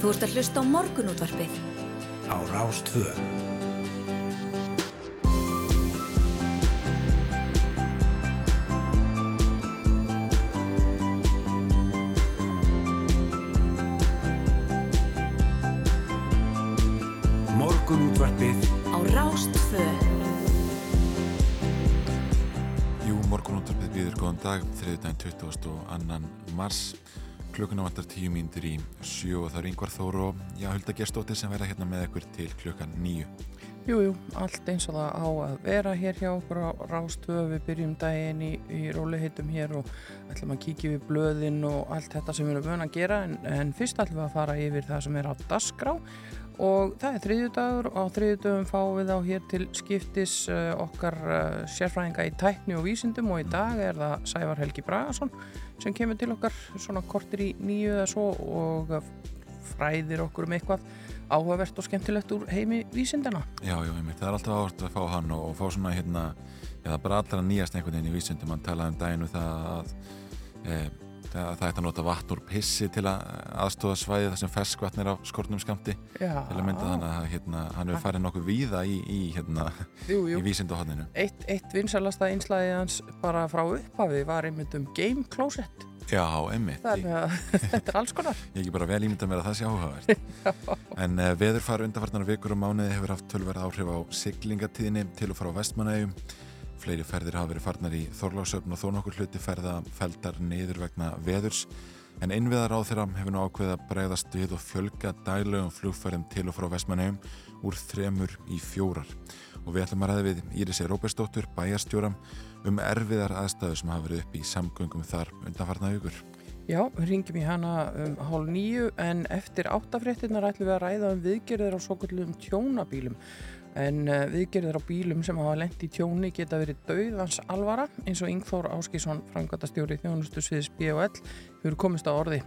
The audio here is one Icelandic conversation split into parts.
Þú ert að hlusta á morgunútvarpið. Á Rástvö. Morgunútvarpið Á Rástvö. Jú, morgunúttarpið býður góðan dag, þriðdægin 22. mars. Klukkuna vantar tíu mínútur í sjö og það er yngvar þóru og já, Hulda Gerstóttir sem verða hérna með ykkur til klukkan nýju. Jú, jú, allt eins og það á að vera hér hjá okkur á Rástöðu, við byrjum daginn í, í róliheitum hér og ætlum að kíkja við blöðin og allt þetta sem við erum vöna að gera. En, en fyrst ætlum við að fara yfir það sem er á dasgrá og það er þriðjudagur. Og á þriðjudagum fáum við á hér til skiptis uh, okkar uh, sérfræðinga í tækni og vísindum. Og í dag er það Sævar Helgi Bragason sem kemur til okkar svona kortir í nýju eða svo og fræðir okkur um eitthvað áhugavert og skemmtilegt úr heimi vísindana. Já, já, einmitt, það er alltaf áhört að fá hann og, og fá svona hérna, eða bara allra nýjast einhvern veginn í vísindum, hann talaði um daginu það að e, það, það ætti að nota vatn úr pissi til að aðstóða svæði þar sem ferskvatn er á skortnum skamti til að mynda þannig að hérna, hann hefur farið nokkuð víða í, í, hérna, í vísinduhotninu. Eitt, eitt vinsalasta einslæði hans bara frá upphafi var einmitt um game closet. Já, einmitt. Að þetta er alls konar. Ég ekki bara vel ímynda mér að það sé áhugavert. en uh, veðurfar undarfarnar vikur og mánuði hefur haft tölverð áhrif á siglingatíðinni til og frá vestmanægjum. Fleiri ferðir hafa verið farnar í Þorlásöfn og þó nokkur hluti ferða feldar niður vegna veðurs. En einviðar á þeirra hefur nú ákveð að bregðast við og fjölga dælögum flugferðum til og frá vestmanægjum úr þremur í fjórar. Og við ætlum að ræða við Írisi Róbersdóttur, bæjarstjóram, um erfiðar aðstæðu sem hafa verið upp í samgöngum þar undanfarnar vikur. Já, ringjum í hana um hálf nýju en eftir áttafréttinnar ætlum við að ræða um viðgerðir á svo kallum tjónabílum. En uh, viðgerðir á bílum sem hafa lengt í tjóni geta verið dauðans alvara eins og Ingþór Áskísson, frangatastjóri þjónustu sviðis B.O.L. hefur komist á orði.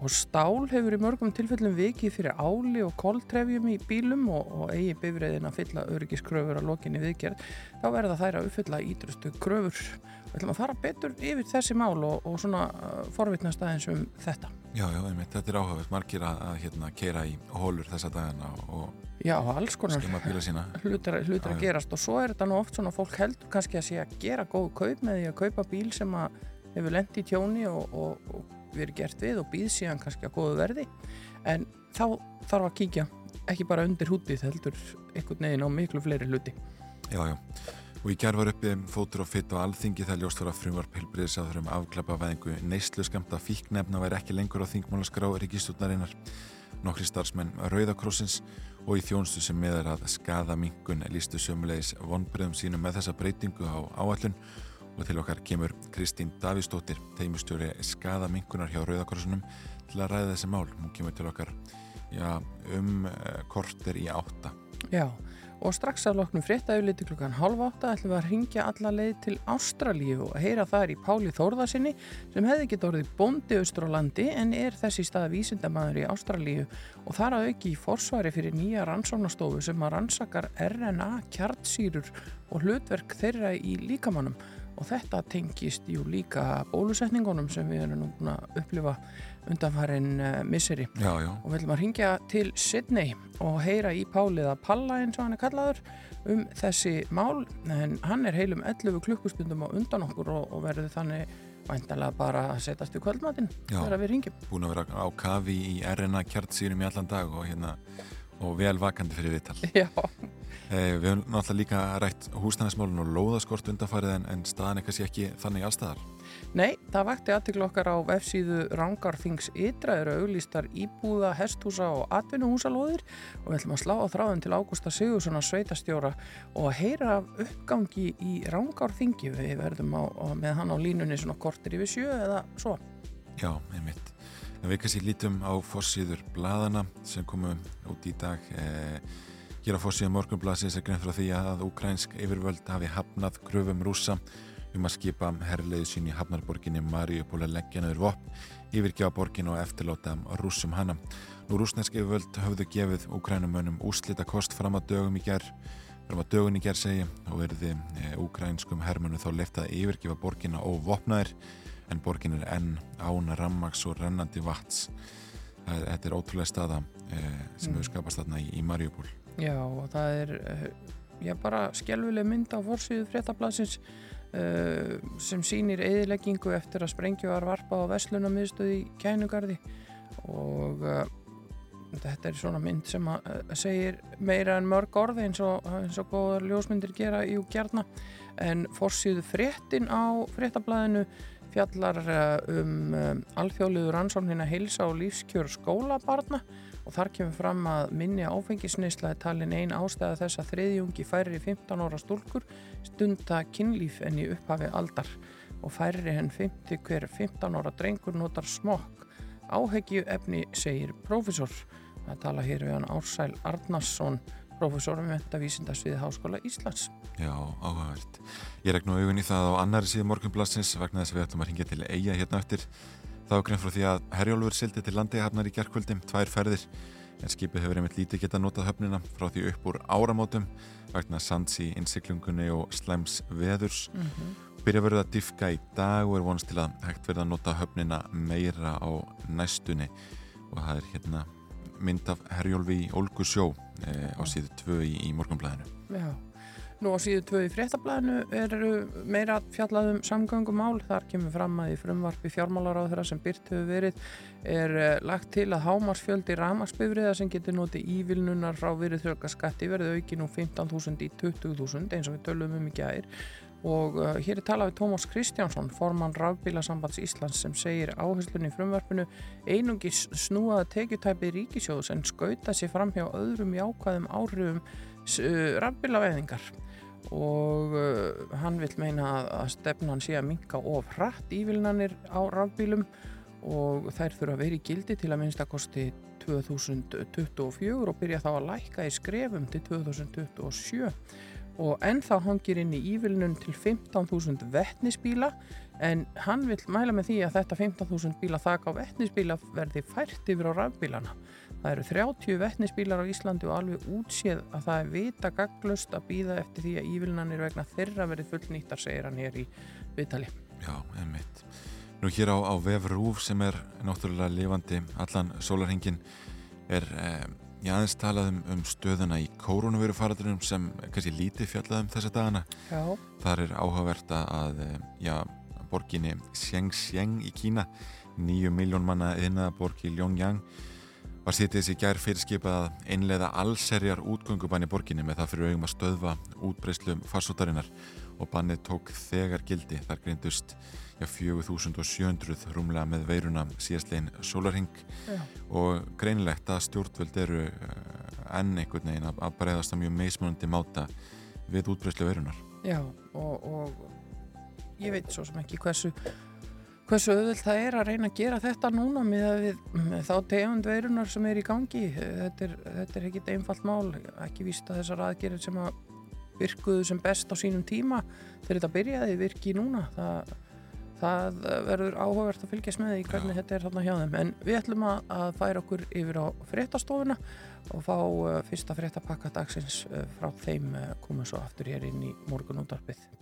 Og stál hefur í mörgum tilfellum vikið fyrir áli og koltrefjum í bílum og, og eigi bifræðin að fylla öryggiskröfur að lokinni viðgerð. Þá verða þær að uppfylla ídrustu kröfur. Við ætlum að fara betur yfir þessi mál og, og svona uh, forvitnast aðeins um þetta. Já, já, einmitt, þetta er áhugavert margir að, að hérna, keira í hólur þessa dagana og Já, alls konar skimma bíla sína. hlutir, hlutir að gerast og svo er þetta nú oft svona fólk heldur kannski að sé að gera góð kaup með því að kaupa bíl sem að hefur lent í tjóni og, og, og verið gert við og býð síðan kannski að góðu verði en þá þarf að kíkja ekki bara undir hútið heldur einhvern veginn á miklu fleiri hluti Já, já. Og í gerð var uppi fótur og fytt á alþingi þegar ljóst var að frumvarp heilbriðisáður um afklappa veðingu neyslu skamta fíknefna væri ekki lengur á þingmálaskrá ríkistjórnarinnar. Nokkri starfsmenn Rauðakrossins og í þjónstu sem meðar að skada mingun lístu sömulegis vonbröðum sínum með þessa breytingu á áallun og til okkar kemur Kristín Davísdóttir, teimustjóri skada mingunar hjá Rauðakrossunum til að ræða þessi mál. Hún kemur til okkar já, um uh, korter í átta. Já, og strax að loknum fréttaauðliti klukkan halv átta ætlum við að ringja alla leið til Ástralíu og heyra þar í Páli Þórðarsinni sem hefði getið orðið bóndi austur á landi en er þessi stað vísindamæður í Ástralíu. Og þar að auki í forsvari fyrir nýja rannsóknastofu sem að rannsakar RNA kjartsýrur og hlutverk þeirra í líkamannum. Og þetta tengist jú líka bólusetningunum sem við erum nú búin að upplifa undanfærin uh, misseri Já, já. og við ætlum að ringja til Sydney og heyra í Páliða Palla eins og hann er kallaður um þessi mál en hann er heilum 11 klukkustundum á undan okkur og, og verður þannig væntalega bara að setjast í kvöldmatinn þegar við ringjum. búin að vera á kafi í RNA kjartsýrum í allan dag og, hérna, og vel vakandi fyrir viðtal. Já, Eh, við höfum náttúrulega líka rætt húsnæðismálun og lóðaskort undanfarið en, en staðan er kannski ekki þannig allstaðar. Nei, það vakti aðtiklu okkar á vefsíðu Rangarþings Ytra eru auglýstar íbúða, hesthúsa og atvinnuhúsalóðir og við ætlum að slá á þráðin til Ágústa Sigurssona sveitastjóra og að heyra af uppgangi í Rangarþingi við verðum á, með hann á línunni svona kortir yfir sjö eða svo. Já, einmitt. En við kannski lítum á fossíður bladana sem komu út í dag. Eh, hér á fossíðu morgunblasins er grein frá því að ukrænsk yfirvöld hafi hafnað kröfum rúsa um að skipa herrleiðu sín í hafnarborginni Mariupol að leggja nöður vopn, yfirgefa borgin og eftirláta rússum hana. Nú rúsnesk yfirvöld höfðu gefið ukrænumönnum úslita kost fram að dögum í gerð fram að dögun í gerð segi og verði e, ukrænskum hermönu þá leiftað að yfirgefa borgina og vopnaðir en borgin er enn án rammags og rennandi vats þetta er ótrúlega staða eh, sem Mm. hefur skapast þarna í, Mariupol Já, og það er eh, já, bara skjálfileg mynd á forsýðu fréttablasins sem sýnir eðileggingu eftir að sprengju var varpa á Veslunamiðstöð í Kænugarði. Og uh, þetta er svona mynd sem uh, segir meira en mörg orði eins og, eins og góðar ljósmyndir gera í gjarna en forsýðu fréttin á fréttablaðinu fjallar uh, um alþjóðluður rannsóknina heilsa og lífskjör skólabarna og þar kemur fram að minni áfengisneisla er talin ein ástæða þess að þriðjungi færri 15 ára stúlkur stunda kynlíf en í upphafi aldar og færri en 50 hver 15 ára drengur notar smokk. Áhegju efni segir prófessor. Það tala hér við hann Ársæl Arnarsson, prófessor um mentavísindasvið Háskóla Íslands. Já, áhugavert. Ég regn augun í það á annari síðu morgunblassins vegna þess að við ætlum að ringja til eiga hérna eftir. Það var grein frá því að Herjólfur sildi til landegahafnar í gerkvöldum, tvær ferðir, en skipið hefur einmitt lítið getað notað höfnina frá því upp úr áramótum vegna sands í innsiklungunni og slæms veðurs. Mm -hmm. Byrja verið að diffka í dag og er vonast til að hægt verið að nota höfnina meira á næstunni og það er hérna mynd af Herjólfi í Olgu sjó eh, á síðu tvö í, í morgunblæðinu. Já, nú á síðu tvö í fréttablaðinu eru meira fjallað um samgöngumál. Þar kemur fram að í frumvarpi fjármálaráðura sem byrt hefur verið er uh, lagt til að hámarsfjöldi ramagsbifriða sem getur notið ívilnunar frá virðþjókaskatti verði auki nú 15.000 í 20.000 eins og við tölum um í gæðir og uh, hér er talað við Tómas Kristjánsson formann rafbílasambands Íslands sem segir áherslunni í frumvarpinu einungis snúaða tekjutæpið ríkisjóðs en skauta sér fram hjá öðrum jákvæðum áhrifum uh, rafbílaveðingar og uh, hann vil meina að, stefnan sé að minka of hratt ívilnanir á rafbílum og þær þurfa að vera í gildi til að minnstakosti 2024 og byrja þá að lækka í skrefum til 2027 og ennþá hangir inn í ívilnun til 15.000 vettnisbíla en hann vil mæla með því að þetta 15.000 bíla þak á vettnisbíla verði fært yfir á rafbílana. Það eru 30 vettnisbílar á Íslandi og alveg útséð að það er vita gaglust að býða eftir því að ívilnanir vegna þeirra verði fullnýttar, segir hann hér í viðtali. Já, einmitt. Nú hér á, á vef Rúf sem er náttúrulega lifandi allan sólarhingin er eh, ég aðeins talað um, um stöðuna í koronavirufaraldunum sem kannski lítið fjallað um þessa dagana. Já. Þar er áhugavert að já, borginni Xiang-Xiang í Kína, nýju miljón manna yðnaða borg í Ljóngjang var sýtið þessi gær fyrirskipað að einlega allserjar útgöngubanni borginni með það fyrir augum að stöðva útbreyslu farsótarinnar og bannið tók þegar gildi þar greindust já, 4700 rúmlega með veiruna síðastlegin sólarhing Já. og greinilegt að stjórnvöld eru eh, enn einhvern veginn að, að breyðast að mjög meismunandi máta við útbreyslu veirunar. Já, og, og ég veit svo sem ekki hversu hversu auðvöld það er að reyna að gera þetta núna með, við, með þá tegund veirunar sem er í gangi. Þetta er, þetta er ekkit einfalt mál ekki víst að þessar aðgerir sem að virkuðu sem best á sínum tíma þegar þetta byrjaði virki núna. Það, það verður áhugavert að fylgjast með því hvernig þetta er þarna hjá þeim. En við ætlum að, að færa okkur yfir á fréttastofuna og fá uh, fyrsta fréttapakka dagsins uh, frá þeim uh, komum svo aftur hér inn í morgunúndarpið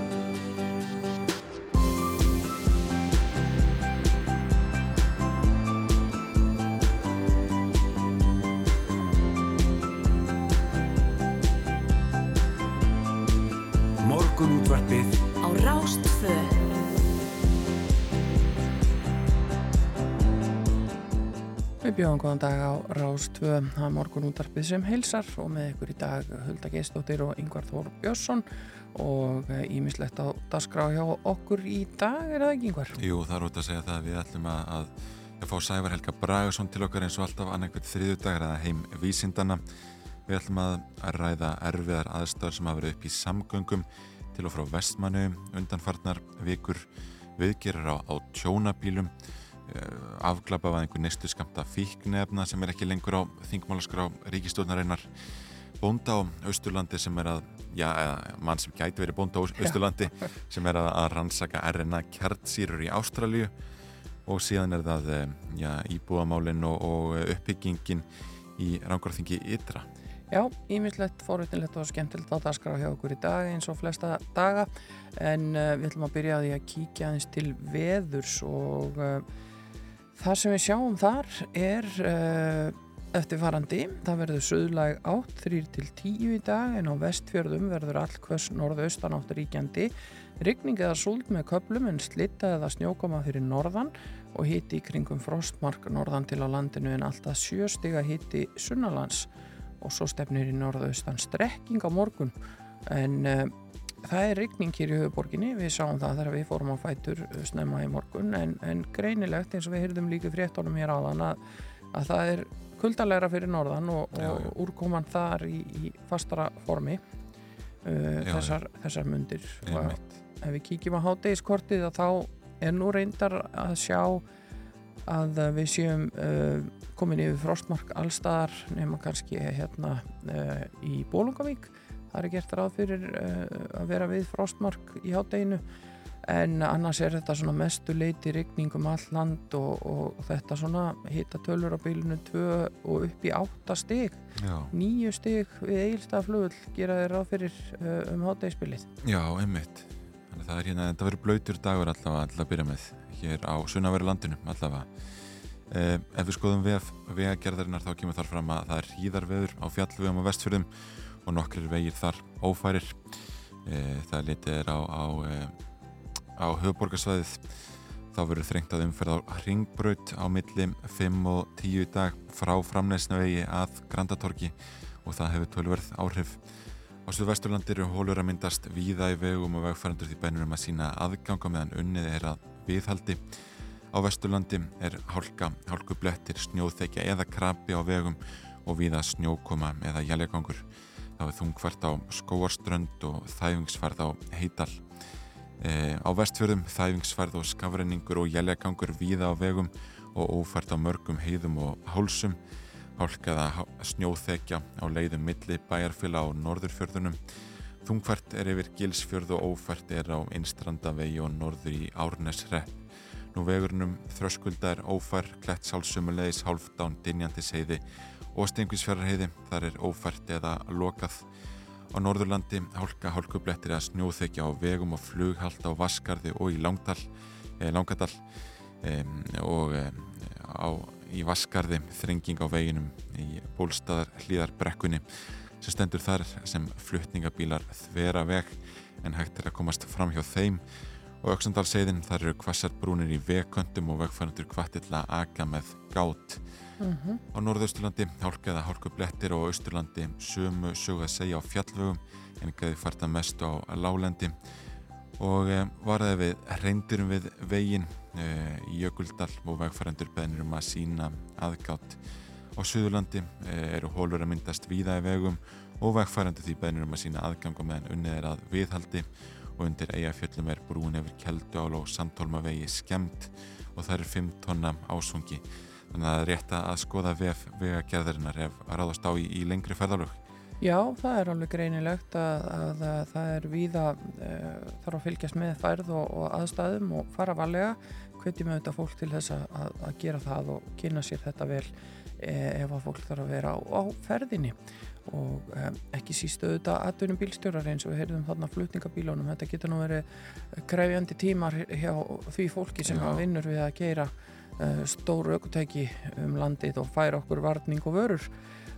Við bjóðum góðan dag á Rástvö, það er morgunúndarpið sem heilsar og með ykkur í dag Hulda Geistóttir og Yngvar Þór Björnsson og ímislegt á dasgrá hjá okkur í dag, er það ekki Yngvar? Jú, það er út að segja það að við ætlum að, að, að fá Sævar Helga Bragason til okkar eins og alltaf annarkvæmt þriðudagar eða heim vísindana. Við ætlum að, að ræða erfiðar aðstöðar sem hafa verið upp í samgöngum til og frá vestmannu undanfarnar vikur viðgerir á, á tjónabílum afglapað að einhver nestu skamta fíknefna sem er ekki lengur á þingmálaskrá ríkistjórnarinnar bónda á Austurlandi sem er að já, eða mann sem gæti verið bónda á Austurlandi sem er að, að rannsaka RNA kjartsýrur í Ástralju og síðan er það eh, já, íbúamálin og, og uppbyggingin í rángarþingi ytra. Já, ímislegt, fórvitinlegt og skemmtilegt á dagskrá hjá okkur í dag eins og flesta daga. En uh, við ætlum að byrja að því að kíkja aðeins til veðurs og uh, það sem við sjáum þar er uh, eftirfarandi. Það verður söðlag átt 3 til 10 í dag en á vestfjörðum verður allkvöss norðaustan átt ríkjandi. Ryggning eða súld með köplum en slitta eða snjókoma fyrir norðan og hitti í kringum frostmark norðan til á landinu en alltaf sjöstiga hitti sunnalands og svo stefnir í norðaustan strekking á morgun en uh, það er rigning hér í höfuborginni við sáum það þegar við fórum á fætur eh, snemma í morgun. En, en greinilegt eins og við heyrðum líka fréttónum hér áðan að, að það er kuldalegra fyrir norðan og, Já, og já. úrkoman þar í, í fastara formi. Uh, Já, þessar, þessar mundir. Og ef við kíkjum á hátegiskortið þá er nú reyndar að sjá að uh, við séum uh, komin yfir frostmark allstaðar nema kannski hérna uh, í Bólungavík það er gert ráð fyrir uh, að vera við frostmark í hátteginu en annars er þetta svona mestu leiti rigning um all land og, og þetta svona hita tölur á bílunu 2 og upp í 8 stig Já, 9 stig við eilstaflugul gera þeir ráð fyrir uh, um háttegisbilið já, einmitt. Þannig að það er hérna, þetta verður blöytur dagur allavega allavega að byrja með hér á sunnaveri landinu allavega. Eh, ef við skoðum vef vegagerðarinnar þá kemur þar fram að það er hýðarveður á fjallvegum og vestfjörðum og nokkrir vegir þar ófærir. Eh, það litið er á, á, eh, á höfuborgarsvæðið þá verður þrengt að umferð á ringbraut á milli 5 og 10 í dag frá framleysnavegi að Grandatorki og það hefur tölverð áhrif. Á Suðvesturlandi eru hólur að myndast víða í vegum og vegfærandur því bænur um að sína aðganga meðan unnið er að viðhaldi. Á Vesturlandi er hálka, hálkublettir, snjóþekja eða krabi á vegum og víða snjókoma eða jæljagangur. Það er þungfært á skóarströnd og þæfingsfærð á heital. E, á vestfjörðum þæfingsfærð og skafrenningur og jæljagangur víða á vegum og ófært á mörgum heiðum og hálsum hálkaða snjóþekja á leiðum milli bæjarfila á norðurfjörðunum. Þungfært er yfir gilsfjörð og ófært er á einstrandavegi og norður í Árnesrepp. Nú vegurnum þröskulda er ófær, klettsálsumulegis, hálfdán, dinjandisheiði og stengvisfjörðarheiði. Þar er ófært eða lokað. Á Norðurlandi hálka hálkublettir að snjóþekja á vegum og flughald á Vaskarði og í Langdal, eh, Langadal um, og um, á, í Vaskarði þrenging á veginum í bólstaðar hlýðar brekkunni sem stendur þar sem flutningabílar þvera veg en hægt er að komast fram hjá þeim og Öksandalseiðin þar eru kvassar brúnir í vegköntum og vegfærandur kvartir til að aga með gát mm Á norðausturlandi hálkaða hálkublettir og á austurlandi sömu sögu að segja á fjallvögum en gæði farta mestu á lálendi og e, varðið við reyndurum við vegin e, í Jökuldal og vegfærandur beðnir um að sína aðgátt. Á Suðurlandi e, eru hólur að myndast víða í vegum og vegfærandur því beðnir um að sína aðgang og meðan unnið er að viðhaldi. Og undir eigafjöllum er brún yfir Kjeldál og Sandholmavegi skemmt og það eru 5 tonna ásунgi þannig að það er rétt að skoða vef vegagerðarinnar ef að ráðast á í, í lengri ferðalög. Já, það er alveg greinilegt að, að, að það er víða uh, þarf að fylgjast með færð og, og aðstæðum og fara valega hvetjum auðvitað fólk til þess að, að, gera það og kynna sér þetta vel eh, ef að fólk þarf að vera á, á ferðinni. Og um, ekki síst auðvitað atvinnum bílstjórar eins og við heyrðum þarna flutningabílunum, þetta getur nú verið krefjandi tímar hjá því fólki sem vinnur við að geira uh, stóru aukutæki um landið og færa okkur varning og vörur.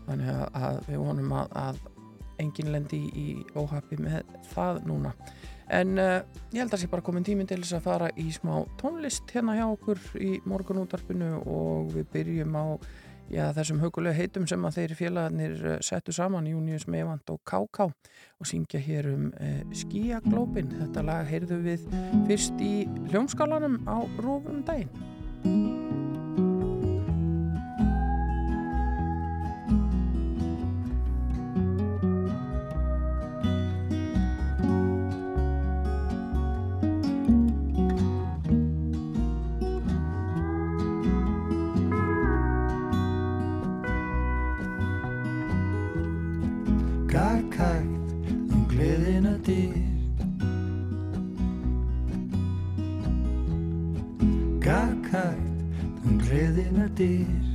Þannig að, við vonum að, að enginn lendi í, óhafi með það núna. En uh, ég held að sé bara komin tíminn til þess að fara í smá tónlist hérna hjá okkur í morgunútarpinu og við byrjum á já, þessum hugulega heitum sem að þeir félagarnir uh, settu saman Június Meivand og Káká og syngja hér um uh, skíaglópin þetta lag heyrðu við fyrst í hljómskálanum á Rófum daginn partir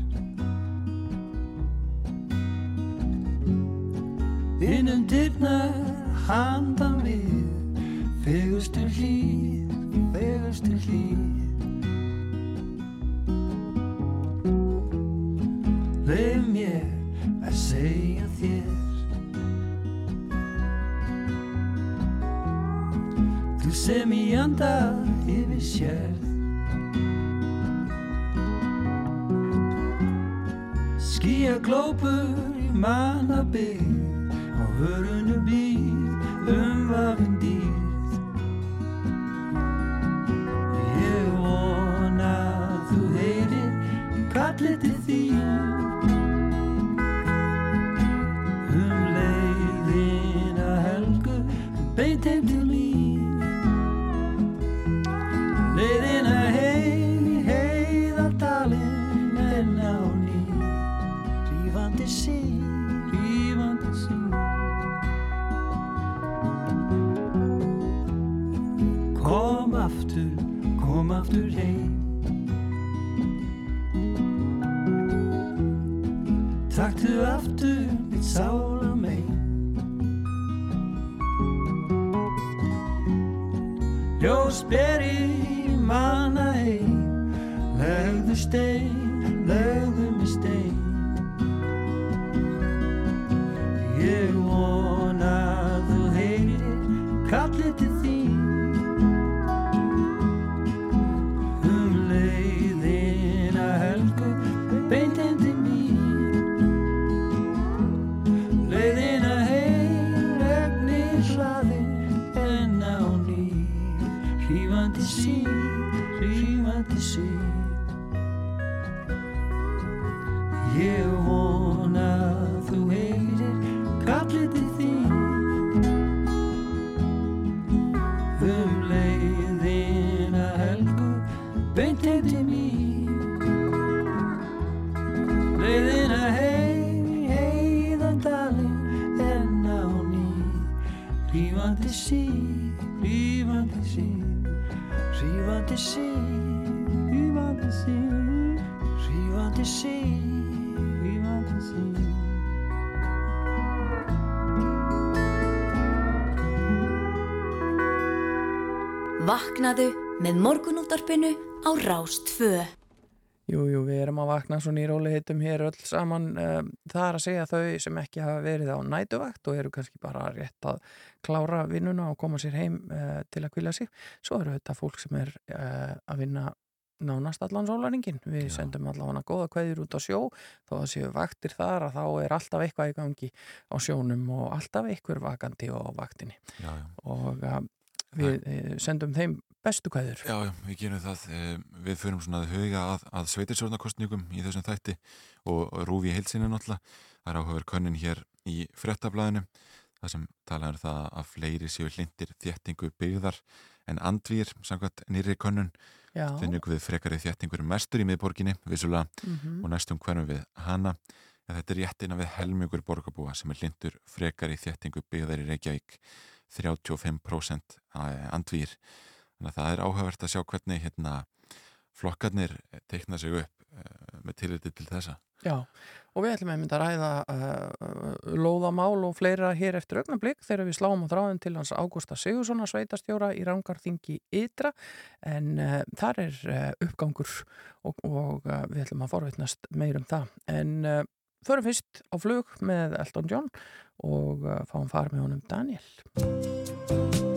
Taktu aftur mitt sála megin Ljós beri manna heim. Legðu stein, legðu mig stein Rífandi sín, rífandi sín Rífandi sín, rífandi sín Rífandi sín, rífandi sín Vaknaðu með morgunúttarpinu á Rástfö. Jú, jú, við erum að vakna svona í róliheitum hér öll saman. eh, Það er að segja þau sem ekki hafa verið á nætuvakt og eru kannski bara rétt að klára vinnuna og koma sér heim uh, til að kvilja sig. Svo eru þetta fólk sem er uh, að vinna nánast allan sólaringin. Við Já. sendum allavega góða kveðjur út á sjó þó að séu vaktir þar að þá er alltaf eitthvað í gangi á sjónum og alltaf eitthvað vakandi á vaktinni. Já, já. Og uh, við sendum þeim bestu kveðjur. Já, já, við gerum það. Eh, Við förum svona að huga að, að sveitirstjórnarkostningum í þessum þætti og rúfi heilsinni náttúrulega. Það er áhugaður könnun hér í frettablaðinu það sem talaður það að fleiri séu hlindir þéttingu byggðar en andvýr, samkvæmt nýri könnun Já. finnum við frekari þéttingur mestur í miðborginni, vissulega Mhm. og næstum hverjum við hana en þetta er rétt innan við helmingur borgarbúa sem er hlindur frekari þéttingu byggðar í Reykjavík 35% andvýr þannig að það er áhugavert að sjá hvernig hérna flokkarnir teikna sig upp uh, með tilliti til þessa. Já, og við ætlum að mynda að ræða uh, lóðamál og fleira hér eftir augnablík þegar við sláum á þráðin til hans Ágústa Sigurssona sveitastjóra í Rangarþingi Ytra. En uh, þar er uppgangur og, og við ætlum að forveitnast meir um það. En förum fyrst á flug með Elton John og fáum fara með honum Daniel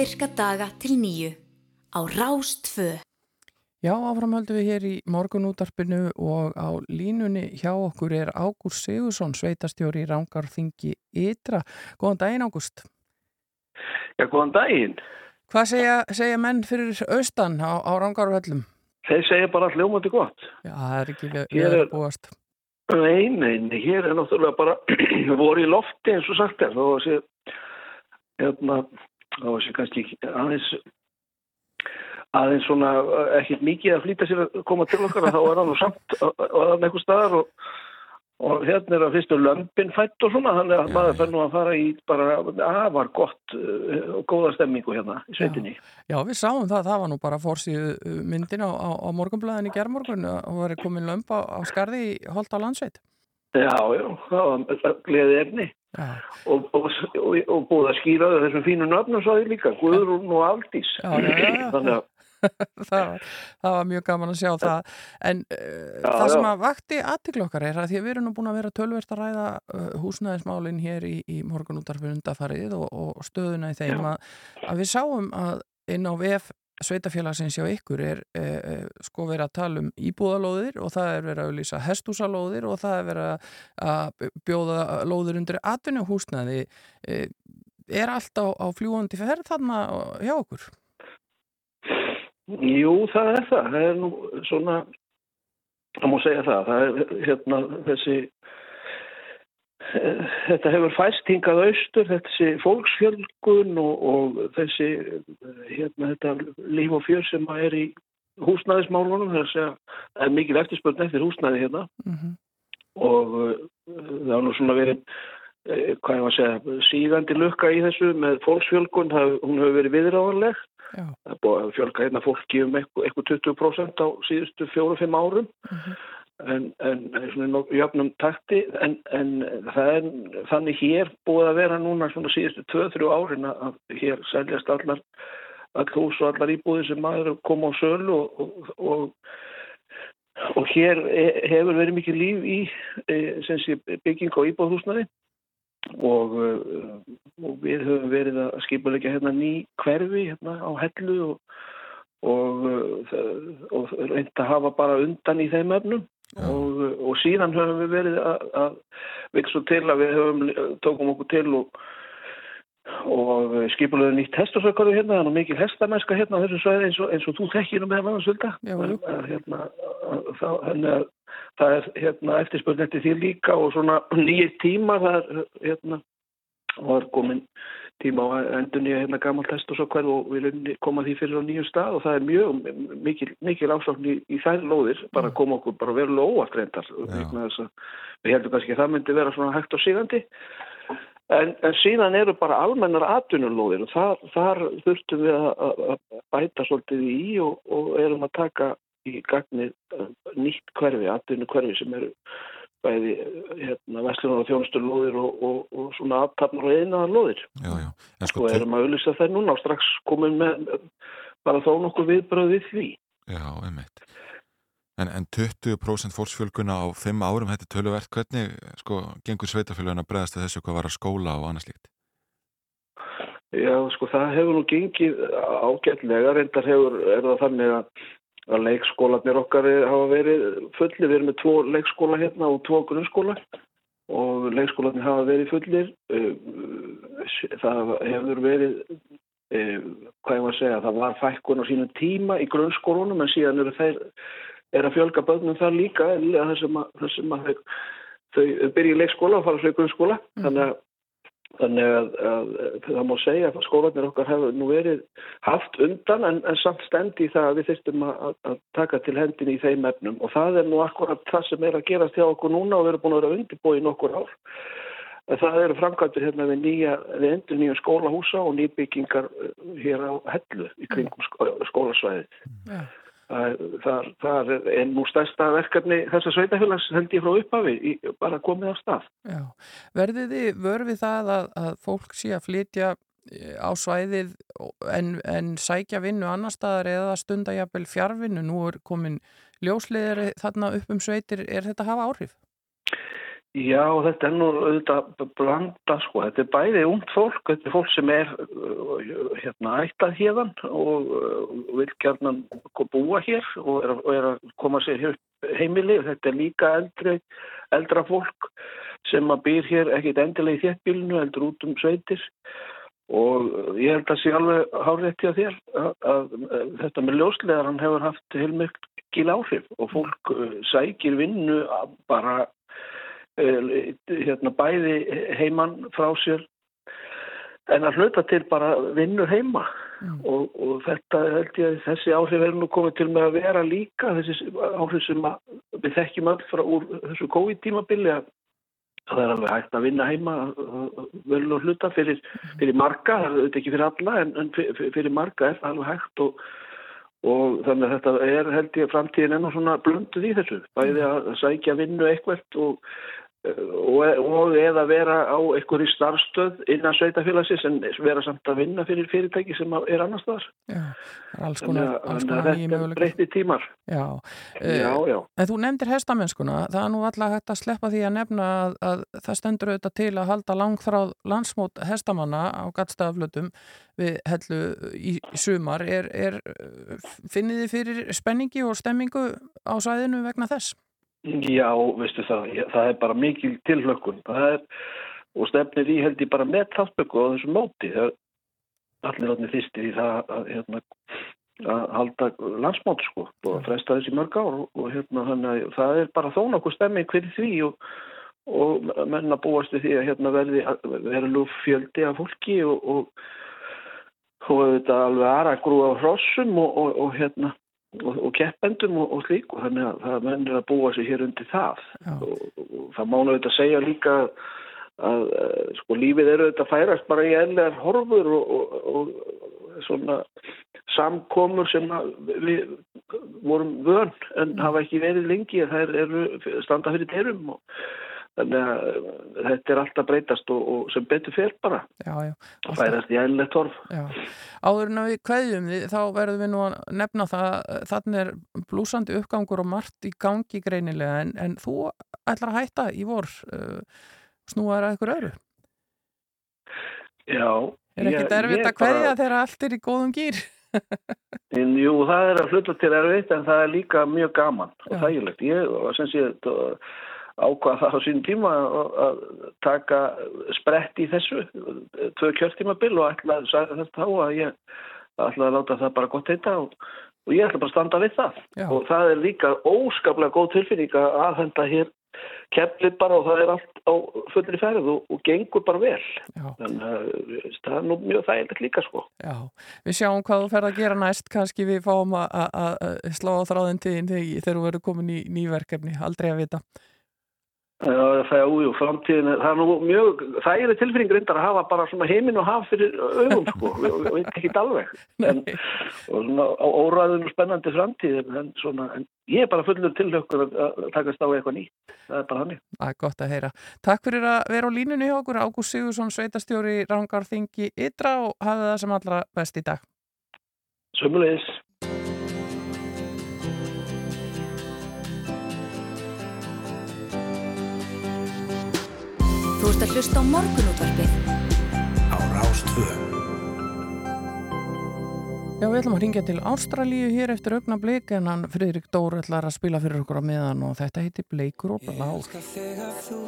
virka daga til nýju á Rástfö. Já, áfram höldum við hér í morgunútarpinu og á línunni hjá okkur er Ágúst Sigursson, sveitastjóri í Rangarþingi Ytra. Góðan daginn, Ágúst. Já, góðan daginn. Hvað segja, segja menn fyrir austan á, á Rangarvöllum? Þeir segja bara hljómandi gott. Já, það er ekki við, að búast. Nei, nei, nei, hér er náttúrulega bara voru í lofti eins og sagt er. Þá var sér, hérna, þá var sér kannski aðeins, aðeins svona eh, ekkert mikið að flýta sér að koma til okkar þá er hann samt og það er einhver staðar og, og hérna er að fyrstu lömpin fætt og svona þannig að maður fer nú að fara í bara afar gott eh, og góða stemmingu hérna í sveitinni. Já, við sáum það, það var nú bara fórsíðu myndin á, á, á morgunblæðin í gerðmorgun og var komin lömp á, á skarði í Holt á landsveit. Já, já, það var gleði efni. Og, og, og, og búið að skýra þau þessum fínu nöfnum svo því líka, Guðrún og Aldís. Já, já, já, þannig að það, var, það var mjög gaman að sjá það. En uh, það sem að vakti aðtikla okkar er að því að við erum nú búin að vera tölvert að ræða uh, húsnæðismálin hér í, í morgunútarfið undafarið og, og stöðuna í þeim að, að við sáum að inn á VF sveitafélagsins hjá ykkur er uh, uh, sko verið að tala um íbúðalóðir og það er verið að auðlýsa hestúsalóðir og það er verið að bjóða lóðir undir atvinnuhúsnæði. Uh, er allt á, á fljúandi ferð þarna hjá okkur? jú, það er það. Það er nú svona það má segja það, það er hérna þessi eh, þetta hefur fæst hingað austur þessi fólksfjölgun og, og þessi eh, hérna þetta líf og fjör sem er í húsnæðismálunum þess að það er mikil eftirspörn eftir húsnæði hérna. Mm og uh, það har nú svona verið uh, hvað ég var að segja, sígandi lukka í þessu með fólksfjölgun, það, hún hefur verið viðráðanleg, er fjölga hérna fólki um eitthvað, eitthvað 20% á síðustu fjóru-fimm árum. Mhm. en, en en svona jöfnum takti en, en það er þannig hér búið að vera núna svona síðustu 2-3 árin að hér seljast allar all hús og allar íbúðir sem maður koma á sölu og, og, og og hér e- hefur verið mikið líf í e, sé, bygging á íbúðhúsnaði uh, og við höfum verið að skipulegja hérna ný hverfi hérna á hellu og, og, það- og reynd að hafa bara undan í þeim efnum og, og síðan höfum við verið að, að við svo til að við höfum tókum okkur til og og skipulega nýtt hestasökkaru hérna, það er nú mikil hestamennska hérna á þessu svæði eins og, eins og þú þekkir nú með hann svolítið. Já, jú. Hérna, þá, henni, að, það er hérna, eftirspurn eftir því líka og svona nýjir tíma, það er hérna, var komin tíma á endur nýja hérna gammalt hestasökkaru og við erum koma því fyrir á nýjum stað og það er mjög mikil, mikil ásókn í, í þær lóðir, bara koma okkur bara verulega óvart reyndar. að Við heldum kannski að það myndi vera svona hægt og sígandi. En, en síðan eru bara almennar atvinnulóðir og þar, þar þurftum við að, að að bæta svolítið í og, og erum að taka í gagnið uh, nýtt hverfi, atvinnu hverfi sem eru bæði hérna, veslunar og þjónusturlóðir og, og, og svona aftafnar og einaðar lóðir. En sko, Og erum að auðvisa þær núna og strax komin með bara þó nokkuð viðbröð við því. Já, einmitt. En, en 20% fólksfjölguna á 5 árum, þetta er töluvert, hvernig sko, gengur sveitafélagin að bregðast við þessu hvað var að skóla og annað slíkt? Já, sko það hefur nú gengið ágætlega, reyndar hefur, er það þannig að, að leikskólanir okkar hafa verið fullir, við erum með tvo leikskóla hérna og tvo grunnskóla. Og leikskólanir hafa verið fullir, Uh, það hefur verið, uh, hvað ég var að segja, það var fækkun á sínum tíma í grunnskólunum en síðan eru þeir, er að fjölga börnum þar líka, eða þessum að, þessum að þau, þau byrja í leikskóla og fara svo í grunnskóla, þannig að Þannig að, að, að það má segja að skólanir okkar hefur nú verið haft undan en, en samt stendi í það að við þyrstum að, að taka til hendin í þeim efnum og það er nú akkurat það sem er að gerast hjá okkur núna og við erum búin að vera undirbúið í nokkur ár. Það eru framkvæmdur hérna við, nýja, við endur nýjum skólahúsa og nýbyggingar eh, hér á hellu í kringum skólasvæði. Já. Það, það er nú stærsta verkefni þessar sveitafélags held ég frá upphafi í, bara komið á stað. Já. Verðið þið vörfið það að, að fólk sé að flytja eh, á svæðið en, en sækja vinnu annar staðar eða stunda jafnvel fjárvinnu? Nú er komin ljósleðir þarna upp um sveitir. Er þetta að hafa áhrif? Já, þetta er nú auðvitað blanda sko, þetta er bæði ungt fólk, þetta er fólk sem er uh, hérna ættað hérðan og uh, vil kjarnan búa hér og er, og er að koma sér hér heimili, þetta er líka eldri, eldra fólk sem að býr hér ekkit endilega í þéttbílinu, eldur út um sveitir. Og ég held að sé alveg hárétti á þér að, að, að þetta með ljóslegar hann hefur haft heilmikil áhrif og fólk uh, sækir vinnu bara hérna bæði heimann frá sér en að hluta til bara vinnu heima. Mm. og, og þetta held ég þessi áhrif er nú komið til með að vera líka þessi áhrif sem við þekkjum öll frá úr þessu COVID-tímabili að það er alveg hægt að vinna heima vel og hluta fyrir, fyrir marga, það er ekki fyrir alla en, en fyrir marga er það alveg hægt. Og og þannig að þetta er held ég framtíðin enná svona blönduð í þessu. Bæði að sækja vinnu eitthvert og, og, og eða vera á einhverju starfstöð innan sveitafélagsins en vera samt að vinna fyrir fyrirtæki sem er annars þar Já, alls konar, alls konar þetta er breytti tímar. Já, já, já. En þú nefndir hestamennskuna, það er nú alltaf hægt að sleppa því að nefna að, að það stendur auðvitað til að halda langþráð landsmót hestamanna á gattstaflutum við hellu í sumar. Er, er finnið þið fyrir spenningi og stemmingu á sæðinu vegna þess? Já, veistu það, það er bara mikil tilhlökkun. Og stefnir í held ég bara með þáttböku á þessu móti. Það er allir átni þýstir í það að, hérna, að halda landsmót sko og fresta þessi mörg ár. Og hérna að það er bara þó nokkuð stemming fyrir því og, og menna búast við því að hérna verði verði fjöldi af fólki og, og og þetta alveg aðra grúa á hrossum og, og, og hérna og, og keppendum og slík og þannig að það mennir að búa sér hér undir það. Og það mánu auðvitað segja líka að, að sko lífið eru auðvitað færast bara í eðlegar horfur og svona samkomur sem við vorum vörn en hafa ekki verið lengi að það eru standa fyrir terum og Þannig að þetta er alltaf breytast og, og sem betur fyrir bara. Já, já. Það færast í eðlilegt torf. Já. Áður en við kveðjum því, þá verðum við nú að nefna það, þannig er blúsandi uppgangur og margt í gangi greinilega, en, en þú ætlar að hætta í vor uh, snúaður að ykkur öru. Já. Er ekkit erfitt að kveðja bara... þegar allt er í góðum gýr? en, jú, það er að hluta til erfitt, en það er líka mjög gaman og þægilegt. Ég, sem sé þetta ákvað það á sín tíma að taka sprett í þessu tvö kjörtímabil og ætlaði þetta þá að ég ætlaði að láta það bara gott heita og, og ég ætla bara að standa við það. Já. og það er líka óskaplega góð tilfinning að aðhenda hér kemlið bara og það er allt á fullri ferð og, og gengur bara vel. Já. þannig að það er nú mjög þægilegt líka sko. Já, við sjáum hvað þú ferð að gera næst. Kannski við fáum að slá á þráðin til þegar þú verður komin í nýverkefni, aldrei að vita það újú, framtíðin, það er nú mjög, er tilfinning reyndar að hafa bara svona heiminn og haf fyrir augum sko, og veit ekki alveg, en, og svona óræðun og spennandi framtíðin, en svona, en ég er bara fullur tilhökkur að takast á eitthvað nýtt, það er bara hannig. Það er gott að heyra. Takk fyrir að vera á línunni hjá okkur, Ágúst Sigursson, sveitastjóri Rangarþingi Ydra og hafa það sem allra best í dag. Sumulegis. Þú ert að hlusta á morgunútvarpið. Á Rástvöðu. Já, við ætlum að ringja til Ástralíu hér eftir augnablík en hann Fridrik Dór ætlar að spila fyrir okkur á miðan og þetta heitir Bleikur og Blár. Ég elskar þegar þú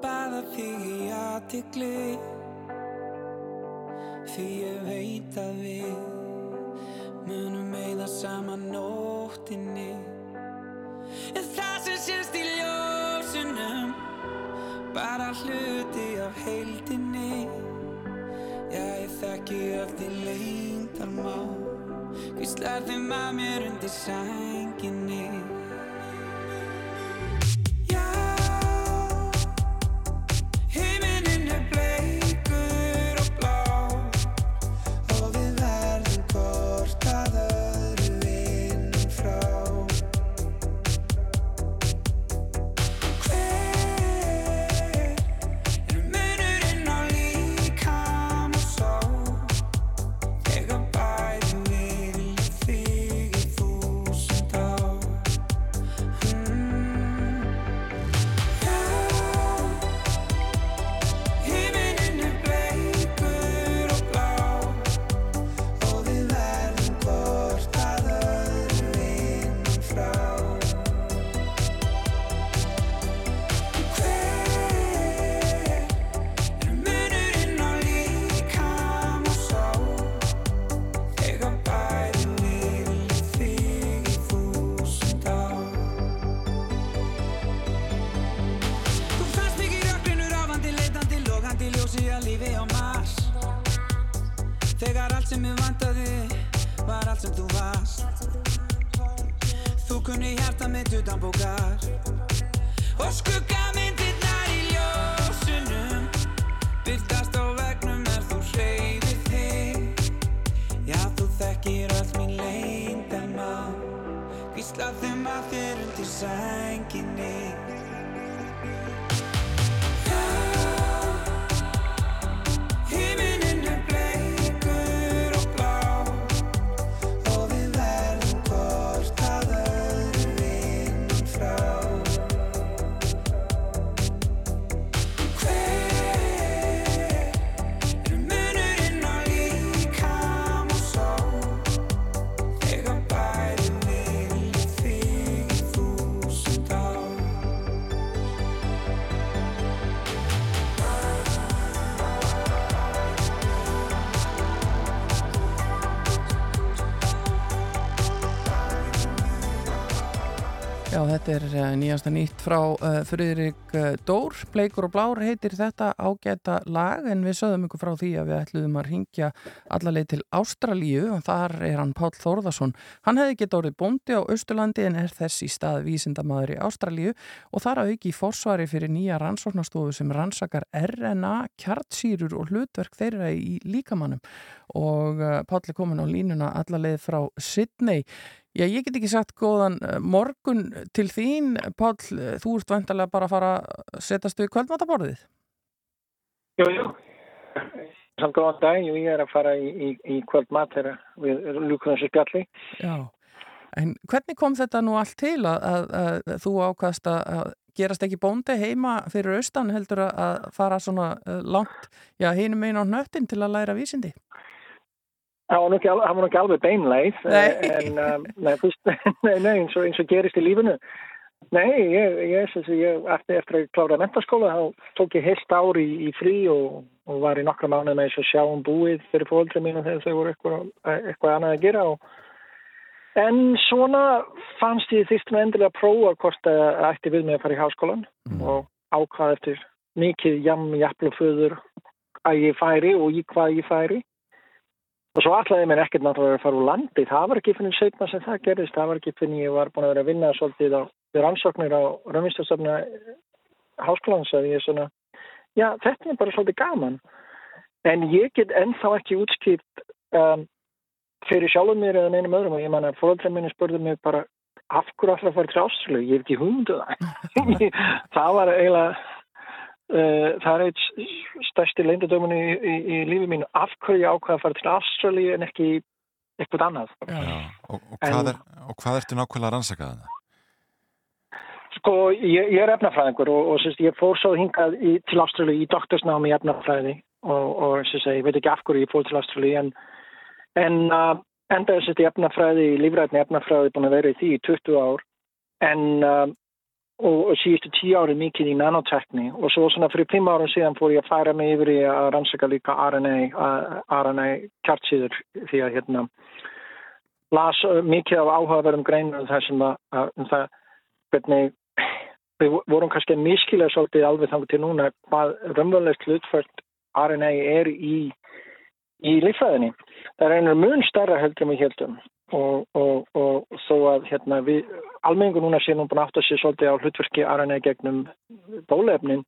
baða þig í aðtikli því ég veit að við munum meða saman nóttinni en það sem sést í ljósunum bara bara hluti af heildinni. Já, ég þekki öll því leyndarmá Hvíslar þeim að mér undir sænginni þetta er uh, nýjasta nýtt frá uh, Friðrik uh, Dór. Bleikur og blár heitir þetta ágæta lag en við sögðum ykkur frá því að við ætluðum að ringja allarleið til Ástralíu og þar er hann Páll Þórðarsson. Hann hefði gett orðið bóndi á Östurlandi en er þess í stað vísindamaður í Ástralíu og þar að auki í forsvari fyrir nýja rannsóknastofu sem rannsakar RNA, kjartsýrur og hlutverk þeirra í líkamannum og uh, Páll er komin á línuna allarleið frá Sydney. Já, ég get ekki sagt góðan eh, morgun til þín, Páll, eh, þú ert vantarlega bara að fara að setjast við kvöldmataborðið. Jú, jú. Samt góðan dag, ég er að fara í, í, í kvöldmat þegar við ljúkum þessu spjalli. Já, en hvernig kom þetta nú allt til að, að, að þú ákast að, gerast ekki bóndi heima fyrir austan heldur að, fara svona eh, langt, já, hinum einn á nöttin til að læra vísindi? Það var nú ekki, al- það var nú ekki alveg beinleið, Nei. eh, en um, nei, fyrst, nei, nei, eins, og, eins og gerist í lífinu. Nei, ég, ég, ég, ég eftir, eftir að klára mentaskóla, þá tók ég heilt ár í, í frí og, og var í nokkra mánuð með þess að sjá um búið fyrir fóldri mínu þegar þau voru eitthvað, eitthvað annað að gera og En svona fannst ég þýst með endilega að prófa hvort að ætti við mig að fara í háskólan og ákvað eftir mikið jam, jafn og föður að ég færi og í hvað ég færi. Og svo ætlaði mér ekkert náttúrulega að fara úr landi. Það var ekki fyrir setna sem það gerðist. Það var ekki fyrir ég var búin að vera að vinna svolítið á rannsóknir á raunvistastöfna háskólans að ég er svona, já þetta er bara svolítið gaman. En ég get ennþá ekki útskipt um, fyrir sjálfum mér eða neinum öðrum og ég man að fóröldra minni spurði mig bara af hverju alltaf fara til Ástralíu? Ég hef ekki hugmyndu það. það var eiginlega það er eitt stærsti leindadömun í, í, í lífi mínu af hverju ég ákvaða að fara til Ástralíu en ekki eitthvað annað. Já, og, og, hvað er, og hvað ertu nákvæmlega að rannsaka það? Sko, ég, ég er efnafræðingur og, og sérst, ég fór svo hingað í, til Ástralíu í doktorsnámi í efnafræði og, og sérst, ég veit ekki af hverju ég fór til Ástralíu en, en uh, enda sérst, í efnafræði, í lífræðinni efnafræði búin að vera í því í 20 ár en uh, og, og síðustu 10 ári mikið í nanotekni og svo svona fyrir 5 árum síðan fór ég að færa mig yfir í að rannsaka líka RNA, RNA kjartsýður því að hérna las uh, mikið af áhugaverðum greinum þar sem að, að um það hvernig við vorum kannski að miskila svolítið alveg þannig til núna hvað raunverulegt hlutfært RNA er í, í lífræðinni. Það er einhver mun starra heldur með heldum og, og, og þó að hérna, við, almenningu núna sé nú búin aftur sér svolítið á hlutverki RNA gegnum bólefnin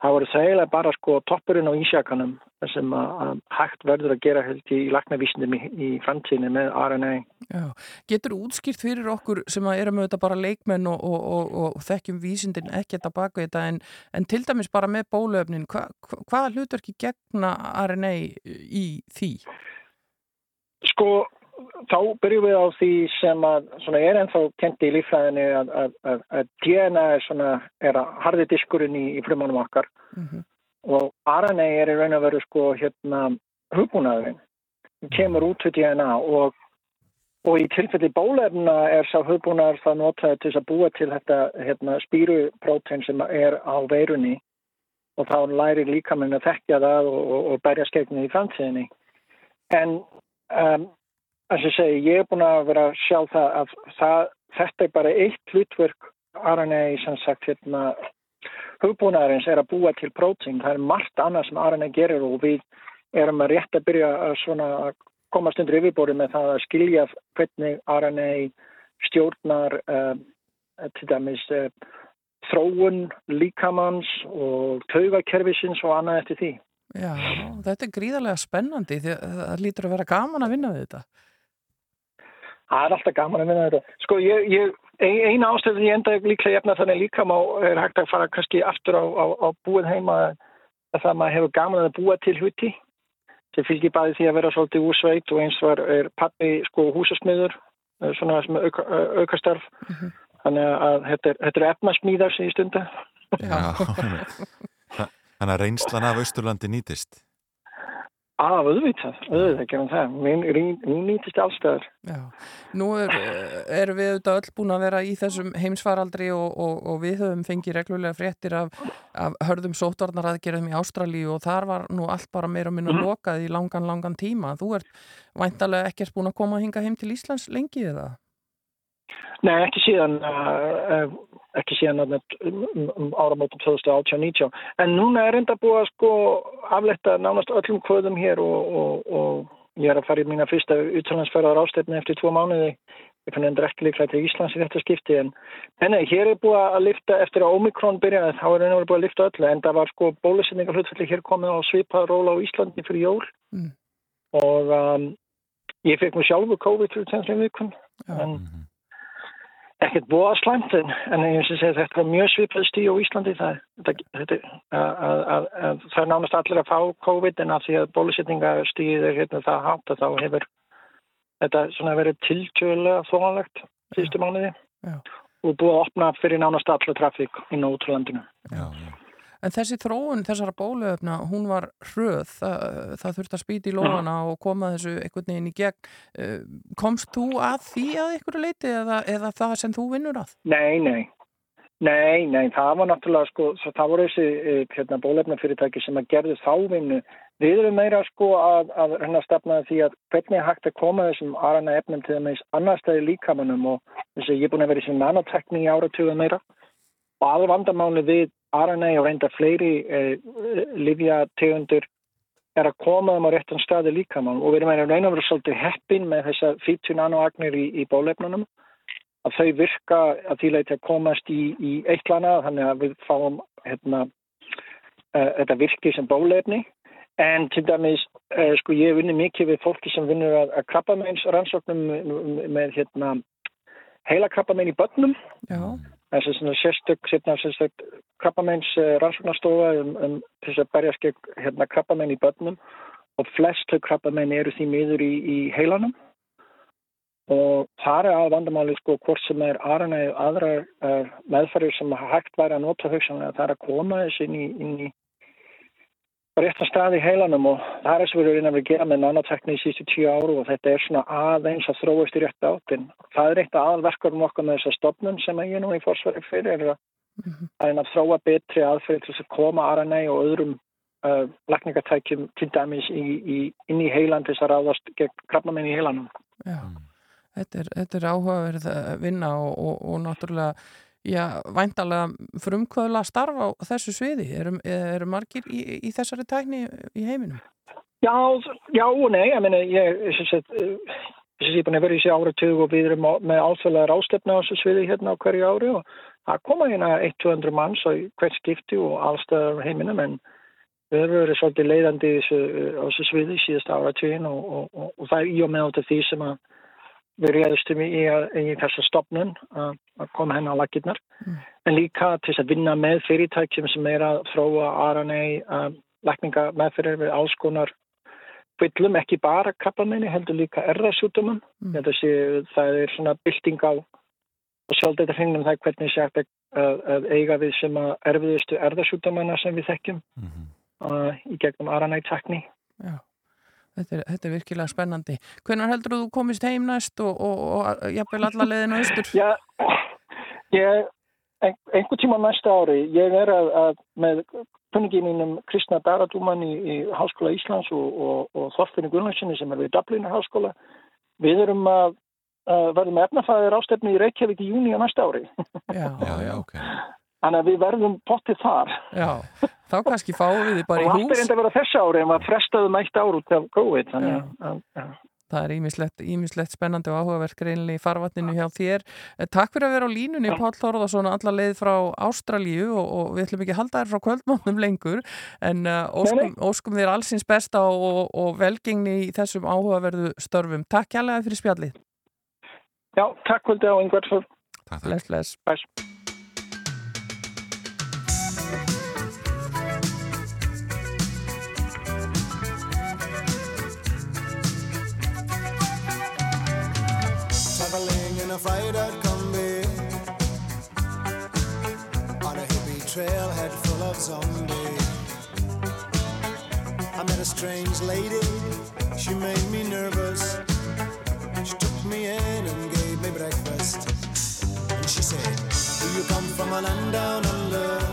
það voru þægilega bara sko toppurinn á ísjakanum sem að hægt verður að gera held í lagnavísnum í, í framtíðinu með RNA. Já. Getur útskýrt fyrir okkur sem að erum auðvitað bara leikmenn og, og, og, og þekkjum vísindin ekkert að baka þetta en, en til dæmis bara með bólöfnin, hva, hvaða hlutverki gegna RNA í því? Sko þá byrjum við á því sem að svona, er ennþá kendi í lífræðinu að, að, að, að DNA er, svona, er að harði diskurinn í, í frumunum okkar. Mm -hmm. og RNA er í raun og veru sko hérna hugbúnaðurinn. Kemur út til DNA og, og í tilfelli bólefna er sá hugbúnaður það notaði til að búa til þetta hérna, spýruprótein sem er á veirunni. Og þá lærir líka minn að þekkja það og, og, og berja skegnið í framtíðinni. En um, Þess að segja, ég er búin að vera að sjá það að það, þetta er bara eitt hlutverk RNA sem sagt hérna hugbúnaðarins er að búa til prótín. Það er margt annað sem RNA gerir og við erum að rétt að byrja að svona komast undir yfirbóri með það að skilja hvernig RNA stjórnar uh, til dæmis uh, þróun líkamanns og taugakerfisins og annað eftir því. Já, þetta er gríðarlega spennandi því að það lítur að vera gaman að vinna við þetta. Það er alltaf gaman að minna þetta. Sko, ég, ég, eina ástöðin ég enda líklega efna þannig líka má er hægt að fara kannski aftur á, á, á búið heima að það maður hefur gaman að búa til huti. Það fylgir bæði því að vera svolítið úsveit og eins var er pappi sko húsasmiður, eh, svona sem auka, eh, aukastarf. Mm -hmm. Þannig að þetta eru er efnasmíðar sem ég stunda. Já, þannig að reynslan af Östurlandi nýtist. Af auðvitað, auðvitað gerum það. Hún nýtist allstæðar. Já, nú er, er við auðvitað öll búin að vera í þessum heimsfaraldri og, og, og við höfum fengið reglulega fréttir af, af hörðum sótvarnaraðgerðum í Ástralíu og þar var nú allt bara meira og minna mm. lokað í langan, langan tíma. Þú ert væntalega ekkert búin að koma að hinga heim til Íslands lengi eða? Nei, ekki síðan uh, ekki síðan um, um áramótum 2018-19 en núna er enda búið að sko afletta nánast öllum kvöðum hér og, og, og ég er að fara í mína fyrsta utlandsferðar ástefni eftir tvo mánuði. Ég fann endur ekki líklega til Íslands í þetta skipti en enni, hér er búið að lifta eftir að Omikron byrjaði þá er ennur búið að lifta öllu en það var sko bólusetningar hlutfalli hér komið á svipaða róla á Íslandi fyrir jól. Mm. og um, ég fekk mér sjálfu COVID fyrir tennslum vikun en mhm ekkert búa slæmt en, en ég finnst að þetta er mjög svipað stíð á Íslandi. Það, þetta, að, að, að, það er nánast allir að fá COVID en af því að bólusetningastíð er hérna það hátt að þá hefur þetta verið tiltjöðlega þóanlegt fyrstu mánuði. Já. og búið að opna fyrir nánast allir trafík inn á útrúlandinu Já, já En þessi þróun þessara bóluöfna, hún var hröð, það, það þurfti að spýti í lóðana og koma þessu einhvern veginn í gegn. Eh, komst þú að því að einhverju leiti eða, eða það sem þú vinnur að? Nei, nei. Nei, nei, það var náttúrulega sko, það voru þessi eh, hérna, bólefnafyrirtæki sem að gerðu þá vinnu. Við erum meira sko að, að hérna stefna því að hvernig hægt að koma þessum aðrana efnum til þess annar stæði líkamannum og þess að ég er búin að vera í sem nanotekning í áratögu meira og aður vandamáli við RNA og reynda fleiri eh, livjategundur er að koma um á réttan staði líkamann og við erum að reyna að vera svolítið heppin með þessa 40 nanoagnir í, í bólefnunum að þau virka að því leiti að komast í, í eitt lana þannig að við fáum hérna, uh, þetta virki sem bólefni. En til dæmis uh, sko ég vinni mikið við fólki sem vinnur að, að krabbameins rannsóknum með, með hérna, heila krabbamein í börnum. Já þessi svona sérstök sérstök krabbameins eh, rannsóknarstofa um, um þess að berjast gegn hérna, krabbamein í börnum. Og flest krabbamein eru því miður í, í heilanum. Og það er að vandamáli sko hvort sem er aðra uh, meðfærir sem hægt væri að nota hugsanlega það er að koma þessi inn í, inn í réttan stað í heilanum og það er þess að við erum að gera með nanotekni í sístu tíu áru og þetta er svona aðeins að þróast í rétt áttinn. Það er eitt aðalverkarum okkar með þessa stopnum sem ég nú í fórsverði fyrir er að, mm -hmm. að, að þróa betri aðferð til að koma RNA og öðrum uh, lakningatækjum til dæmis í, í, inn í heilan til þess að ráðast gegn krabnamenn í heilanum. Já, þetta er, þetta er áhugaverð að vinna og, og, og náttúrulega já, væntalega frumkvöðla starf á þessu sviði eru, eru margir í, í þessari tækni í heiminum? Já, já og nei, ég meina ég ég er búin að vera í þessi áratug og við erum með alþjóðlega rástefna á þessu sviði hérna á hverju ári og það koma hérna 1-200 manns á hvert skipti og allstæðar heiminum en við höfum verið svolítið leiðandi á þessu sviði síðast áratugin og, og, og, og það er í og með átta því sem að við reyðistum í, í, þessa stopnun að koma henni á lakirnar mm. en líka til að vinna með fyrirtækjum sem er að þróa RNA lækninga meðferðir við alls konar fyllum ekki bara krabbamenni heldur líka erðarsjútumum mm. það er svona bylting á og sjálf þetta hringnum það hvernig sé að, að eiga við sem að erfiðustu erðarsjútumanna sem við þekkjum mm -hmm. uh, í gegnum RNA-tekni Já Þetta er, þetta er virkilega spennandi. Hvernig heldur þú komist heim næst og, og, og jafnvel alla leðin og austur? Já, ég, ein, einhver tíma næsta ári, ég er að, að með kunningin mínum Kristna Daradúman í, í Háskóla Íslands og, og Þorfinni Gunnarsinni sem er við Dublin Háskóla, við erum að, að verðum efnafæðir ástefni í Reykjavík í júni á næsta ári. Já, já, já, ok. Þannig að við verðum pottið þar. Já, þá kannski fáum við þið bara í hús. Og allt er enda að vera þess ári en maður frestaði mætt ár út af COVID. Það er ímislegt spennandi og áhugavert greinlega í farvatninu hjá þér. Eh, takk fyrir að vera á línunni, Pál Þorðarsson, alla leið frá Ástralíu og, og við ætlum ekki að halda þér frá kvöldmónum lengur en uh, óskum, óskum þér allsins besta og, og velgengni í þessum áhugaverðu störfum. Takk hjálpa fyrir spjallið. Já, takk in a fried-out combi on a hippie trailhead full of zombies. I met a strange lady, she made me nervous. She took me in and gave me breakfast. And she said, Do you come from a land down under?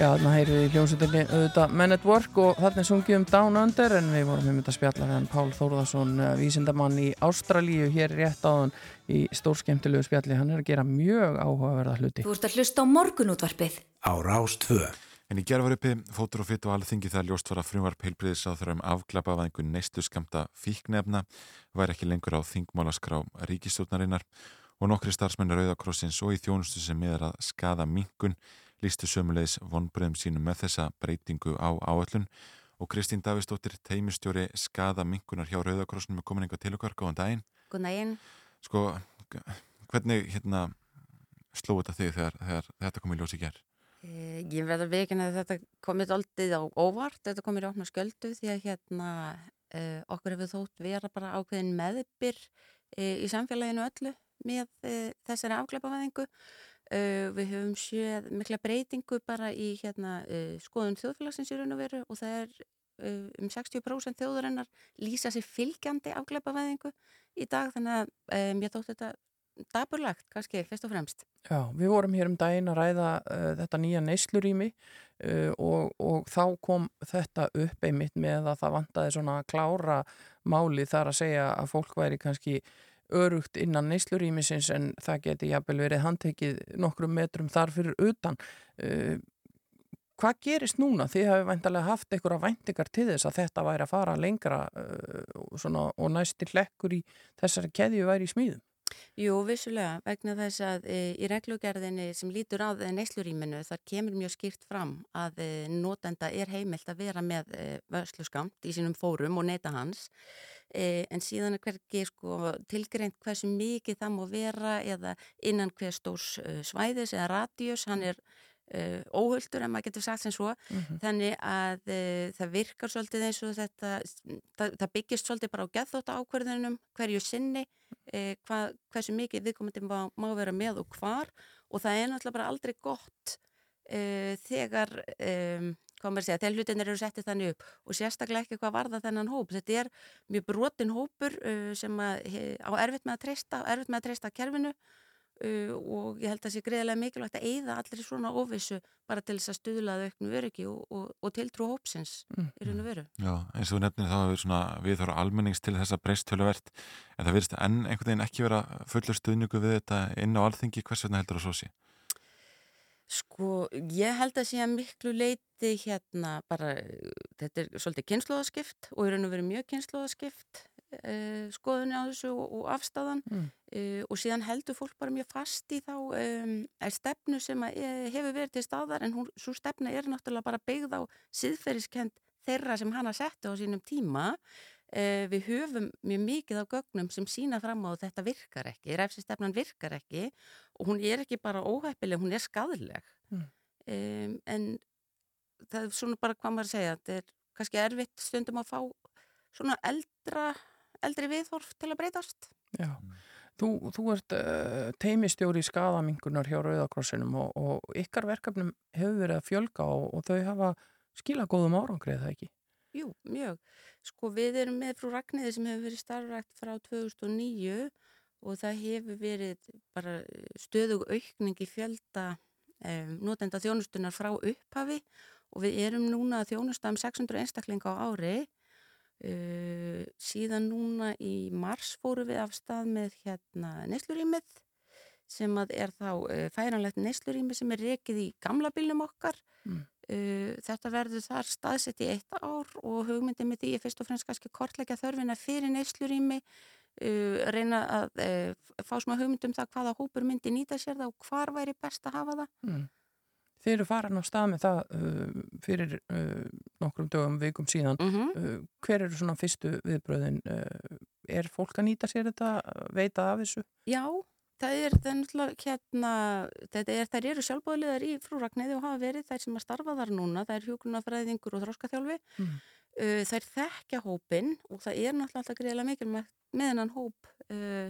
Já, þarna heyrðum við í hljómsutinni auðvitað Men at Work og þarna sungið um Down Under en við vorum um þetta spjalla við hann Pál Þórðarsson, eh, vísindamann í Ástralíu hér rétt áðan í stórskemtilegu spjalli. Hann er að gera mjög áhugaverða hluti. Þú ert að hlusta á morgunútvarpið. Á Rástvö. En í gerð var uppi fótur og fyrt og alþingi þegar ljóst var að frumvarp heilbriðis á þeirra um afklapaðingu neistlu skamta fíknefna væri ekki lengur á þingmálaskrá ríkistjórnarinnar og nokkri starfsmenni Rauðakrossins og í þjónustu sem miðar að skada minkun lístu sömulegis vonbröðum sínum með þessa breytingu á áöllun og Kristín Davistóttir, teimistjóri skada minkunar hjá Rauðakrossinu með komin eitthvað til okkar, góðan daginn. Góðan daginn. Sko, hvernig hérna slóðu þetta þig þegar, þegar þetta kom í ljósi gerð? Eh, ég verður veginn að þetta komið aldrei á óvart, þetta komið í opna sköldu því að hérna uh, okkur hefur þótt vera bara ákveðin meðbyr uh, í samfélaginu öllu með þessari afgleipavæðingu. Við höfum séð mikla breytingu bara í hérna skoðun þjóðfélagsins í raun og veru og það er um 60% þjóðurinnar lýsa sér fylgjandi afgleipavæðingu í dag þannig að mér þótt þetta daburlagt kannski fyrst og fremst. Já, við vorum hér um daginn að ræða uh, þetta nýja neyslurými uh, og, og þá kom þetta upp einmitt með að það vantaði svona klára máli þar að segja að fólk væri kannski örugt innan neyslurýmisins en það geti jafnvel verið handtekið nokkrum metrum þar fyrir utan. Uh, hvað gerist núna? Þið hafi væntalega haft einhverja væntingar til þess að þetta væri að fara lengra svona, og næstir lekkur í þessari keðju væri í smíðum. Jú, vissulega, vegna þess að e, í reglugerðinni sem lítur á neysluríminu þar kemur mjög skýrt fram að e, notenda er heimilt að vera með e, vörsluskamt í sínum fórum og neyta hans. En síðan er hverki sko, tilgreint hversu mikið það má vera eða innan hver stórs svæðis eða radíus, hann er Uh, óhulltur en maður getur sagt sem svo. Mm -hmm. þannig að uh, það virkar svolítið eins og þetta það, það byggist svolítið bara á gæðþótt ákverðunum hverju sinni uh, hva, hversu mikið viðkomandi má, má vera með og hvar. Og það er náttúrulega bara aldrei gott þegar um, segja, þegar hlutinir eru settið þannig upp. Og sérstaklega ekki hvað varða þennan hóp. Þetta er mjög brotin hópur sem að, á erfitt með að treysta erfitt með að treysta kerfinu Uh, og ég held að það sé greiðilega mikilvægt að eigða allir svona óvissu bara til þess að stuðlaða auknu öryggi og, og, og tiltrú hópsins mm. í raun og veru. Já, eins og nefnir þá er svona við þarfum almennings til þessa breysthöluvert en það verðist enn einhvern veginn ekki vera fullur stuðningu við þetta inn á alþingi hvers vegna heldur það svo sé? Sko, ég held að sé að miklu leiti hérna bara, þetta er svolítið kynnslóðaskipt og í raun og veru mjög kynnslóðaskipt skoðunni á þessu og, afstæðan mm. uh, og síðan heldur fólk bara mjög fast í þá um, stefnu sem uh, hefur verið til staðar en hún, svo stefna er náttúrulega bara byggð á siðferðiskend þeirra sem hann að setja á sínum tíma við höfum mjög mikið á gögnum sem sína fram á þetta virkar ekki ræfsistefnan virkar ekki og hún er ekki bara óhæppileg, hún er skadleg mm. um, en það er svona bara hvað maður segja þetta er kannski erfitt stundum að fá svona eldra eldri viðhorf til að breytast. Já, þú, þú ert uh, teimistjóri í skadamingunar hjá Rauðakrossinum og, og ykkar verkefnum hefur verið að fjölga og, og þau hafa skila góðum árangrið, það ekki? Jú, mjög. Sko við erum með frú Ragnæði sem hefur verið starfrækt frá 2009 og það hefur verið bara stöðug aukning í fjölda um, notenda þjónustunar frá upphafi og við erum núna að þjónusta um 600 einstaklinga á ári Uh, síðan núna í mars fóru við af stað með hérna neyslurímið sem að er þá uh, færanlegt neyslurímið sem er rekið í gamla bílum okkar mm. uh, þetta verður þar staðsett í eitt ár og hugmyndið með því er fyrst og fremst kannski kortleika þörfina fyrir neyslurími reyna að fá smá hugmyndum það hvaða hópur myndi nýta sér það og hvar væri best að hafa það mm. Þeir eru farin á stað með það uh, fyrir uh, nokkrum dögum, vikum síðan. Mm -hmm. uh, hver eru svona fyrstu viðbröðin? Uh, er fólk að nýta sér þetta, veita af þessu? Já, það er, það náttúrulega hérna, er, þær eru sjálfbóðilegar í frúragnæði og hafa verið þær sem að starfa þar núna. Það er hjókunarfræðingur og þróskaþjálfi. Mm. Uh, þær þekkja hópin og það er náttúrulega alltaf greiðilega mikil með, með hennan hóp uh,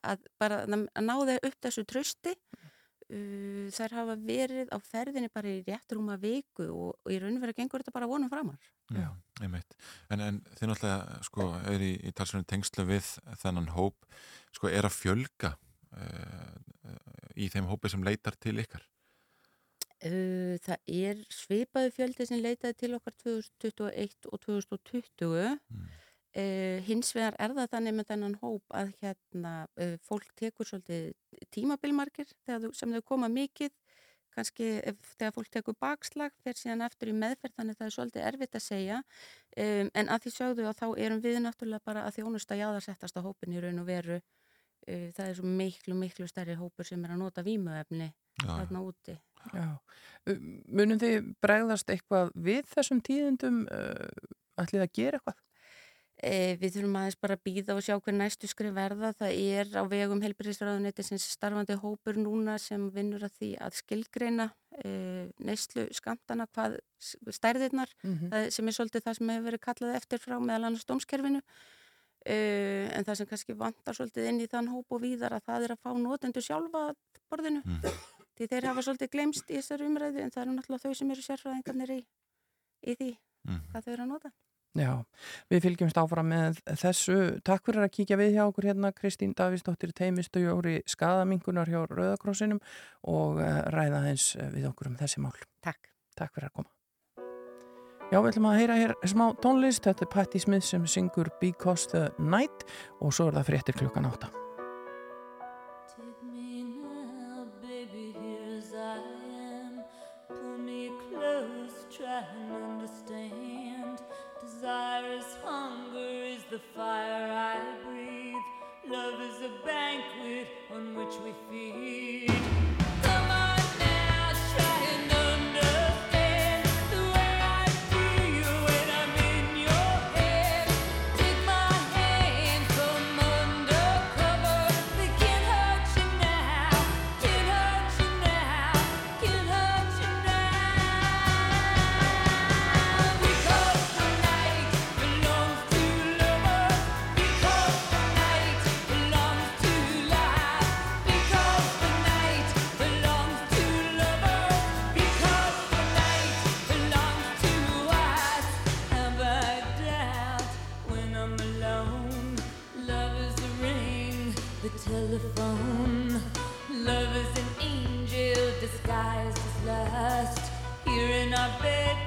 að bara að ná þeir upp þessu trösti. Mm uh, þær hafa verið á ferðinni bara í rétt rúma viku og, og í raunverðu gengur þetta bara vonum framar. Já, einmitt. En, en þið náttúrulega sko er í, í talsvöndin tengslu við þennan hóp, sko er að fjölga uh, í þeim hópi sem leitar til ykkar? Uh, það er svipaðu fjöldi sem leitaði til okkar 2021 og 2020 mm. Uh, hins vegar er það þannig með þennan hóp að hérna uh, fólk tekur svolítið tímabilmarkir sem þau koma mikið. Kannski ef, þegar fólk tekur bakslag fer síðan eftir í meðferð þannig það er svolítið erfitt að segja. Um, en að því sögðu að þá erum við náttúrulega bara að þjónusta jáðarsettast á hópin í raun og veru. Uh, það er svo miklu miklu stærri hópur sem er að nota výmuefni þarna úti. Já. Munum þið bregðast eitthvað við þessum tíðendum ætlið að gera eitthvað? E, við þurfum aðeins bara að býða og sjá hver næstu skrif verða. Það er á vegum helbriðisraðunetti sem starfandi hópur núna sem vinnur að því að skilgreina e, neyslu skamtana hvað stærðirnar mm -hmm. sem er svolítið það sem hefur verið kallað eftir frá meðal annars dómskerfinu. E, en það sem kannski vantar svolítið inn í þann hóp og víðar að það er að fá nótendur sjálfa borðinu. Mm. Því þeir hafa svolítið glemst í þessar umræðu en það eru náttúrulega þau sem eru sérfræðingarnir í, í því mm. hvað þau eru að nota. Já, við fylgjumst áfram með þessu. Takk fyrir að kíkja við hjá okkur hérna Kristín Davísdóttir teimistaujóri skadamingunar hjá Rauðakrossinum og eh, ræða hens við okkur um þessi mál. Takk. Takk fyrir að koma. Já, við ætlum að heyra hér smá tónlist. Þetta er Patti Smith sem syngur Because the Night og svo er það fréttir klukkan átta. Fire I breathe. Love is a banquet on which we feed. Telephone. Love is an angel disguised as lust. Here in our bed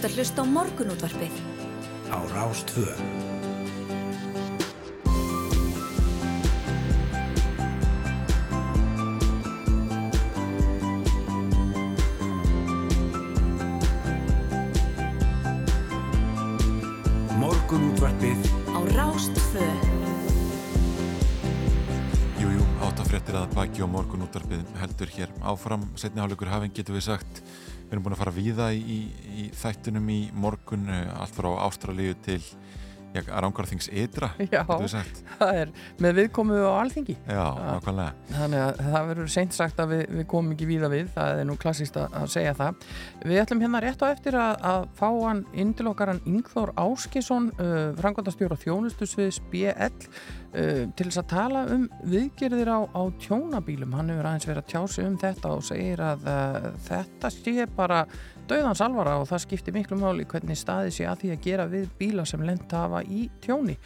ert að hlusta á morgunútvarpið. á Rástvö. Morgunútvarpið Á Rástfö. Jú, jú, áttafréttir að baki og morgun útvarpið heldur hér áfram. Setni hálfleikur hafinn getur við sagt. Við erum búin að fara víða í, í þættunum í morgun, eh, allt frá Ástralíu til ja, Rángarþings Ytra, Já, það er með viðkomu á alþingi. Já, nákvæmlega. Þannig að það verður seint sagt að við, við komum ekki víða við, það er nú klassíst að, að segja það. Við ætlum hérna rétt á eftir að, að fá hann inn til okkar hann Yngþór Áskisson, uh, frangvandastjóra þjónustusviðs BL, uh, til þess að tala um viðgerðir á, á tjónabílum. Hann hefur aðeins verið að tjá sig um þetta og segir að uh, þetta sé bara döðans alvara og það skiptir miklu máli hvernig staði sé að því að gera við bíla sem lent hafa í tjóni.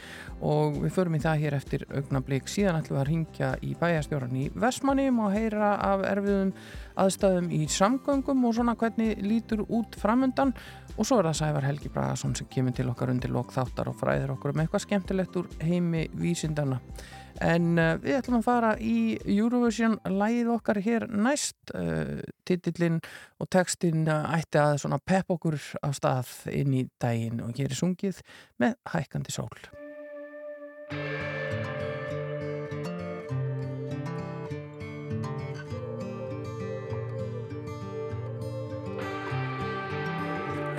Og við förum í það hér eftir augnablík síðan ætlum við að ringja í bæjastjóran í Vestmannum og heyra af erfiðum aðstæðum í samgöngum og svona hvernig lítur út framöndan og svo er það Sævar Helgi Bragason sem kemur til okkar undir lok þáttar og fræðir okkur um eitthvað skemmtilegt úr heimi vísindana en uh, við ætlum að fara í Eurovision lægið okkar hér næst. Uh, titillin og textin uh, ætti að svona pepp okkur á stað inn í daginn. Og hér er sungið með hækkandi sól.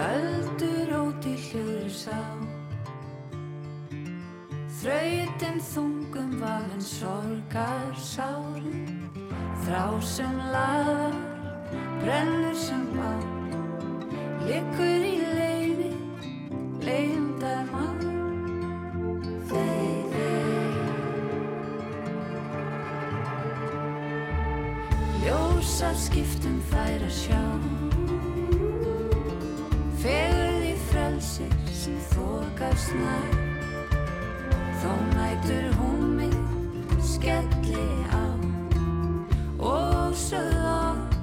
Öldur óti hljóður sá Þrautin þungum var en sorgar sárum Þrá sem lagar, brennur sem bá Liggur í leiði, leiðindar mann Þeir, þeir Ljósar skiptum þær að sjá. Fegurð í frelsi sem þokast nær Þó nætur hún mig skelli á Og sögð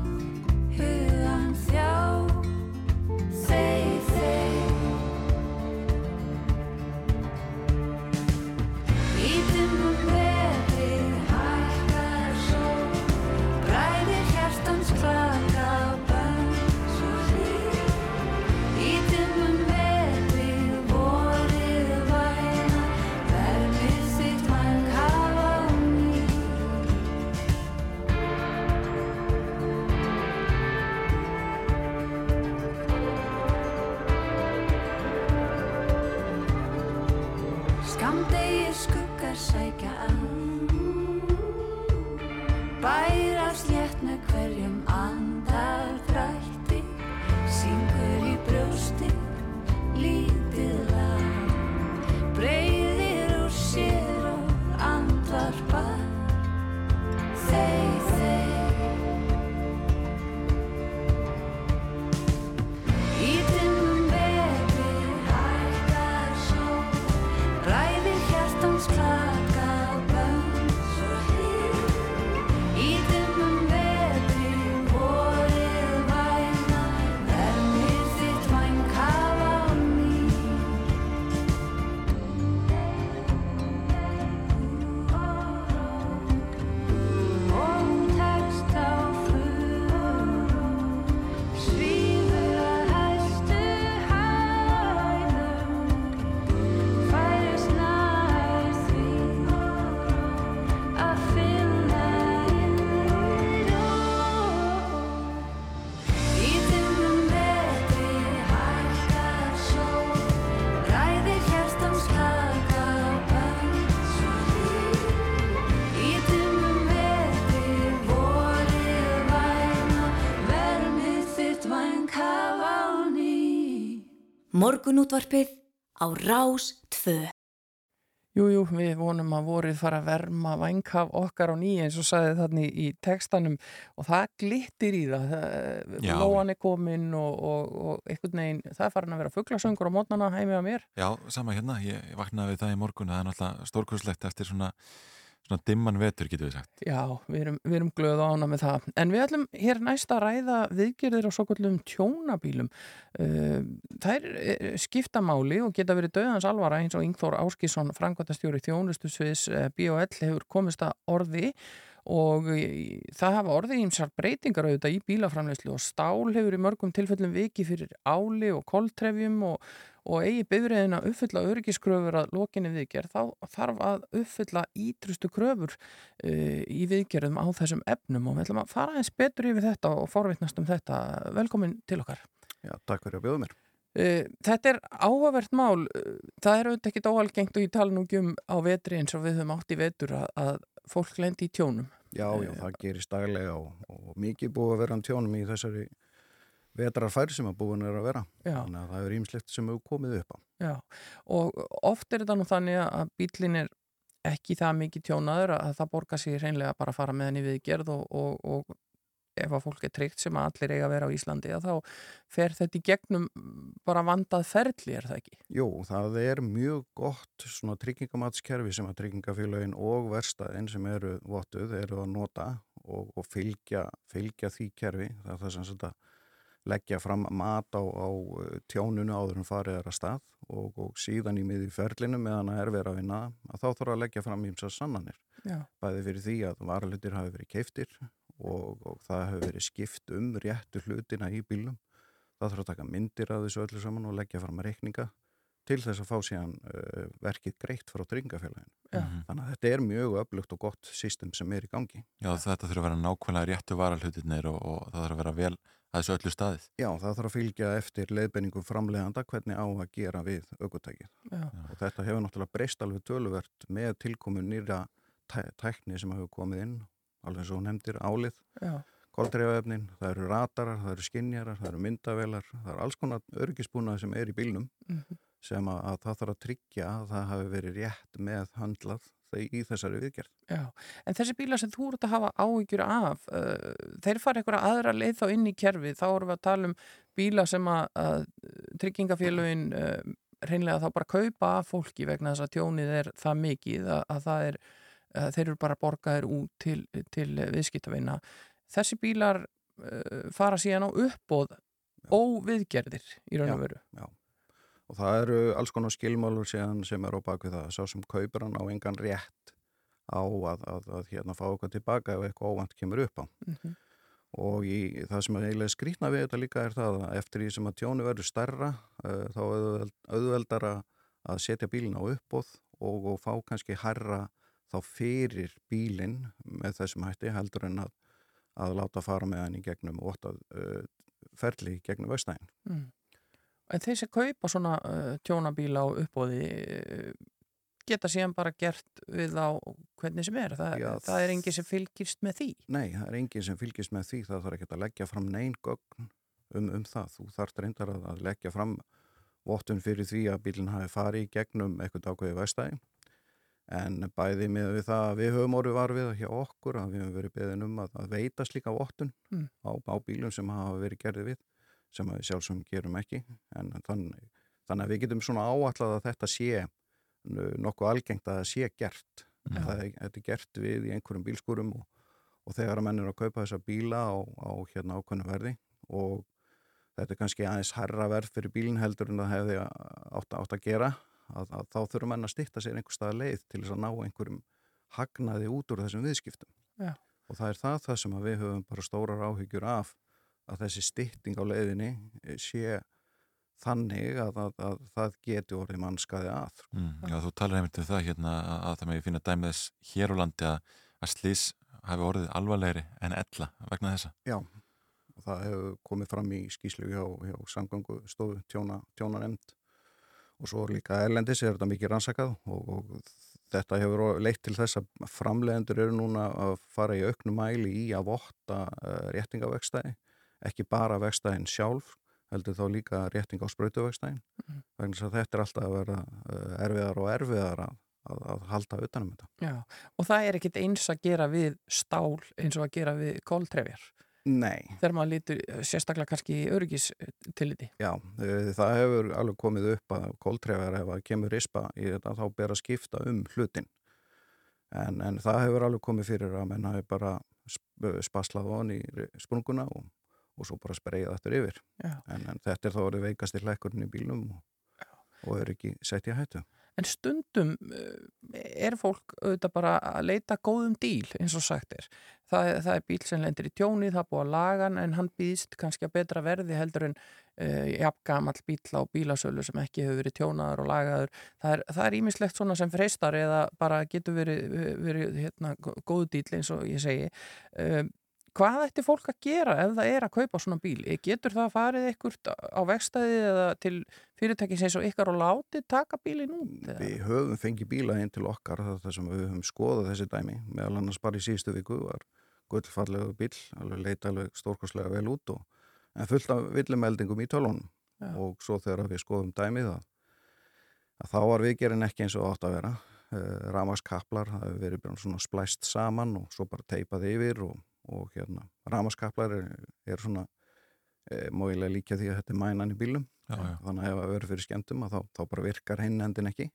Morgunútvarpið á Rás 2. Jú, jú, við vonum að vorið fara að verma vængaf okkar á nýja eins og sagði þannig í textanum og það glittir í það, lóan er komin og, og, og einhvern veginn, það er farin að vera fugglasöngur á mótnana heimi á mér. Já, sama hérna, ég, ég vaknaði við það í morgun það er náttúrulega stórkurslegt eftir svona, svona dimman vetur, getur við sagt Já, við erum, við erum glöð ána með það. En við ætlum hér næst að ræða viðgerðir á svo kvöldum tjónabílum. Uh, þær eh, skipta máli og geta verið döðans alvara eins og Ingþór Áskísson, frangværtastjóri þjónustusviðs BOL hefur komist að orði og það hafa orðið ímsar breytingar auðvitað í bílaframleyslu og stál hefur í mörgum tilfellum viki fyrir áli og koltrefjum og, og eigi bifriðin að uppfylla öryggiskröfur að lokinni viðgerð þá þarf að uppfylla ítrustu kröfur uh, í viðgerðum á þessum efnum og við ætlum að fara eins betur yfir þetta og forvitnast um þetta. Velkomin til okkar. Já, takk fyrir að bjóða mér. Uh, þetta er áhugavert mál. Það er auðvitað ekkit óalgengt og ég tala nú ekki um á vetri eins og við höfum átt í vetur að, að fólk lendi í tjónum. Já, já, það gerist daglega og, og mikið búið að vera um tjónum í þessari vetrarfær sem að búin er að vera. Já. Þannig að það er ímslegt sem hefur komið upp á. Já, og oft er þetta nú þannig að bílinn er ekki það mikið tjónaður að það borgar sig reynlega bara að fara með henni viðgerð og, og, og ef að fólk er tryggt sem að allir eiga að vera á Íslandi þá fer þetta í gegnum bara vandað ferli er það ekki? Jú, það er mjög gott svona tryggingamatskerfi sem að tryggingafélagin og verstaðin sem eru votuð eru að nota og, og fylgja, fylgja því kerfi það er það sem þetta leggja fram mat á, á uh, tjónunu áður en farið er að stað og, og síðan í miði ferlinu meðan að er verið að vinna að þá þarf að leggja fram ímsa sannanir. Já. Bæði fyrir því að varalutir hafi verið keiftir og, og það hafi verið skipt um réttu hlutina í bílum. Það þarf að taka myndir af þessu öllu saman og leggja fram reikninga til þess að fá síðan uh, verkið greitt frá dringafélaginu. Já. Þannig að þetta er mjög öflugt og gott system sem er í gangi. Já, þetta þurfa að vera nákvæmlega réttu varalhutirnir og, og það þarf að vera vel að þessu öllu staðið. Já, það þarf að fylgja eftir leiðbenningum framleganda hvernig á að gera við aukutækið. Já. Og þetta hefur náttúrulega breyst alveg töluvert með tilkomun nýra tæ tækni sem hefur komið inn, alveg svo nefndir álið, Já. koldreiföfnin, það eru ratarar, það eru skinjarar, það eru myndavelar, það eru alls konar örgisbúnað sem er í bílnum Mhm. sem að, að það þarf að tryggja að það hafi verið rétt með höndlað í þessari viðgerð. Já, en þessi bílar sem þú ert að hafa áhyggjur af, uh, þeir fara einhverja aðra leið þá inn í kerfið, þá erum við að tala um bíla sem að, að tryggingafélugin uh, reynlega þá bara kaupa af fólki vegna þess að tjónið er það mikið að, að það er, uh, þeir eru bara borgaðir út til, til viðskiptavinna. Þessi bílar uh, fara síðan á uppbóð óviðgerðir í raun og veru. Já, og það eru alls konar skilmálur sem er á bakvið það. Sá sem kaupir hann á engan rétt á að, að, að hérna fá eitthvað tilbaka ef eitthvað óvænt kemur upp á. Mhm. Og í, það sem er eiginlega skrýtna við þetta líka er það að eftir því sem að tjónu verður stærra uh, þá er auðveldara að setja bílinn á uppbóð og, og fá kannski herra þá fyrir bílinn með þessum hætti heldur en að, að láta fara með hann í gegnum óttað uh, ferli í gegnum vestæðin. Mm. En þeir sem kaupa svona uh, tjónabíla á uppbóði uh, geta síðan bara gert við á hvernig sem er. Það, Já, það er enginn sem fylgist með því. Nei, það er enginn sem fylgist með því, það þarf ekki að leggja fram neyn gögn um, um það. Þú þarf reyndar að, að leggja fram vottun fyrir því að bílinn hafi farið í gegnum eitthvað ákveði væstæði. En bæði með við það að við höfum orðið var við hjá okkur að við höfum verið beðin um að, að veita slíka vottun Mm. á, á bílum sem hafa verið gerðið við, sem við sjálfsögum gerum ekki. En þannig, þannig að við getum svona áallað að þetta sé nokkuð algengt að það sé gert. Já. Það þetta er gert við í einhverjum bílskurum og, og þegar að menn eru að kaupa þessa bíla á, á hérna ákveðnu verði og þetta er kannski aðeins herra verð fyrir bílinn heldur en það hefði átt, átt að gera að, að þá þurfum menn að stýtta sér einhver stað leið til þess að ná einhverjum hagnaði út úr þessum viðskiptum. Já. Og það er það það sem við höfum bara stórar áhyggjur af að þessi stytting á leiðinni sé þannig að, að, að það geti orðið mannskaði að. Mm, já, þú talar einmitt um það hérna að, að það með finna dæmið þess hér á landi að, að slís hafi orðið alvarlegri en ella vegna þessa. Já, og það hefur komið fram í skýslu hjá, hjá samgöngu stofu tjóna, tjóna nefnd og svo líka erlendis er þetta mikið rannsakað og, og þetta hefur leitt til þess að framlegendur eru núna að fara í auknum mæli í að votta uh, réttingavegstæði, ekki bara vegstæðin sjálf, heldur þá líka rétting á sprautuvegstæðin, Mhm. vegna þess að þetta er alltaf að vera uh, erfiðar og erfiðar að, að, að halda utanum þetta. Já, og það er ekkit eins að gera við stál eins og að gera við kóltrefjar. Nei. Þegar maður lítur eh, sérstaklega kannski í öryggis tilliti. Já, eh, það hefur alveg komið upp að kóltrefjar ef að kemur rispa í þetta þá ber að skipta um hlutin. En, en það hefur alveg komið fyrir að menn hafi bara sp- spaslað von í sprunguna og, og svo bara spreyjað eftir yfir. En, en þetta er þá orðið veikast í lækurinn í bílum og, og er ekki sett í hættu. En stundum eh, er fólk auðvitað bara að leita góðum díl eins og sagt er. Það, það er bíl sem lendir í tjóni, það er búið að laga hann en hann býðst kannski að betra verði heldur en uh, jafn gamall bíl á bílasölu sem ekki hefur verið tjónaður og lagaður. Það er, það ímislegt svona sem freistar eða bara getur verið, verið hérna, góðu díl eins og ég segi. Uh, hvað ætti fólk að gera ef það er að kaupa svona bíl? Getur það farið ekkert á vegstæði eða til fyrirtækis eins og ykkar og látið taka bílinn út? eða? Við höfum fengið bíla inn til okkar það sem við höfum skoðað þessi dæmi meðal annars bara í síðustu viku var gullfallegu bíl, alveg leita alveg stórkostlega vel út og en fullt af villumeldingum í tölunum Já. og svo þegar við skoðum dæmið að, að þá var viðgerinn ekki eins og átt að vera. Uh, Ramaskaplar, það hefur verið splæst saman og svo bara teipað yfir og, og hérna ramaskaplar er, er svona e, móilega líka því að þetta er mænan í bílum Já, já. þannig að ef það verður fyrir skemmtum að þá, þá bara virkar hinn endin ekki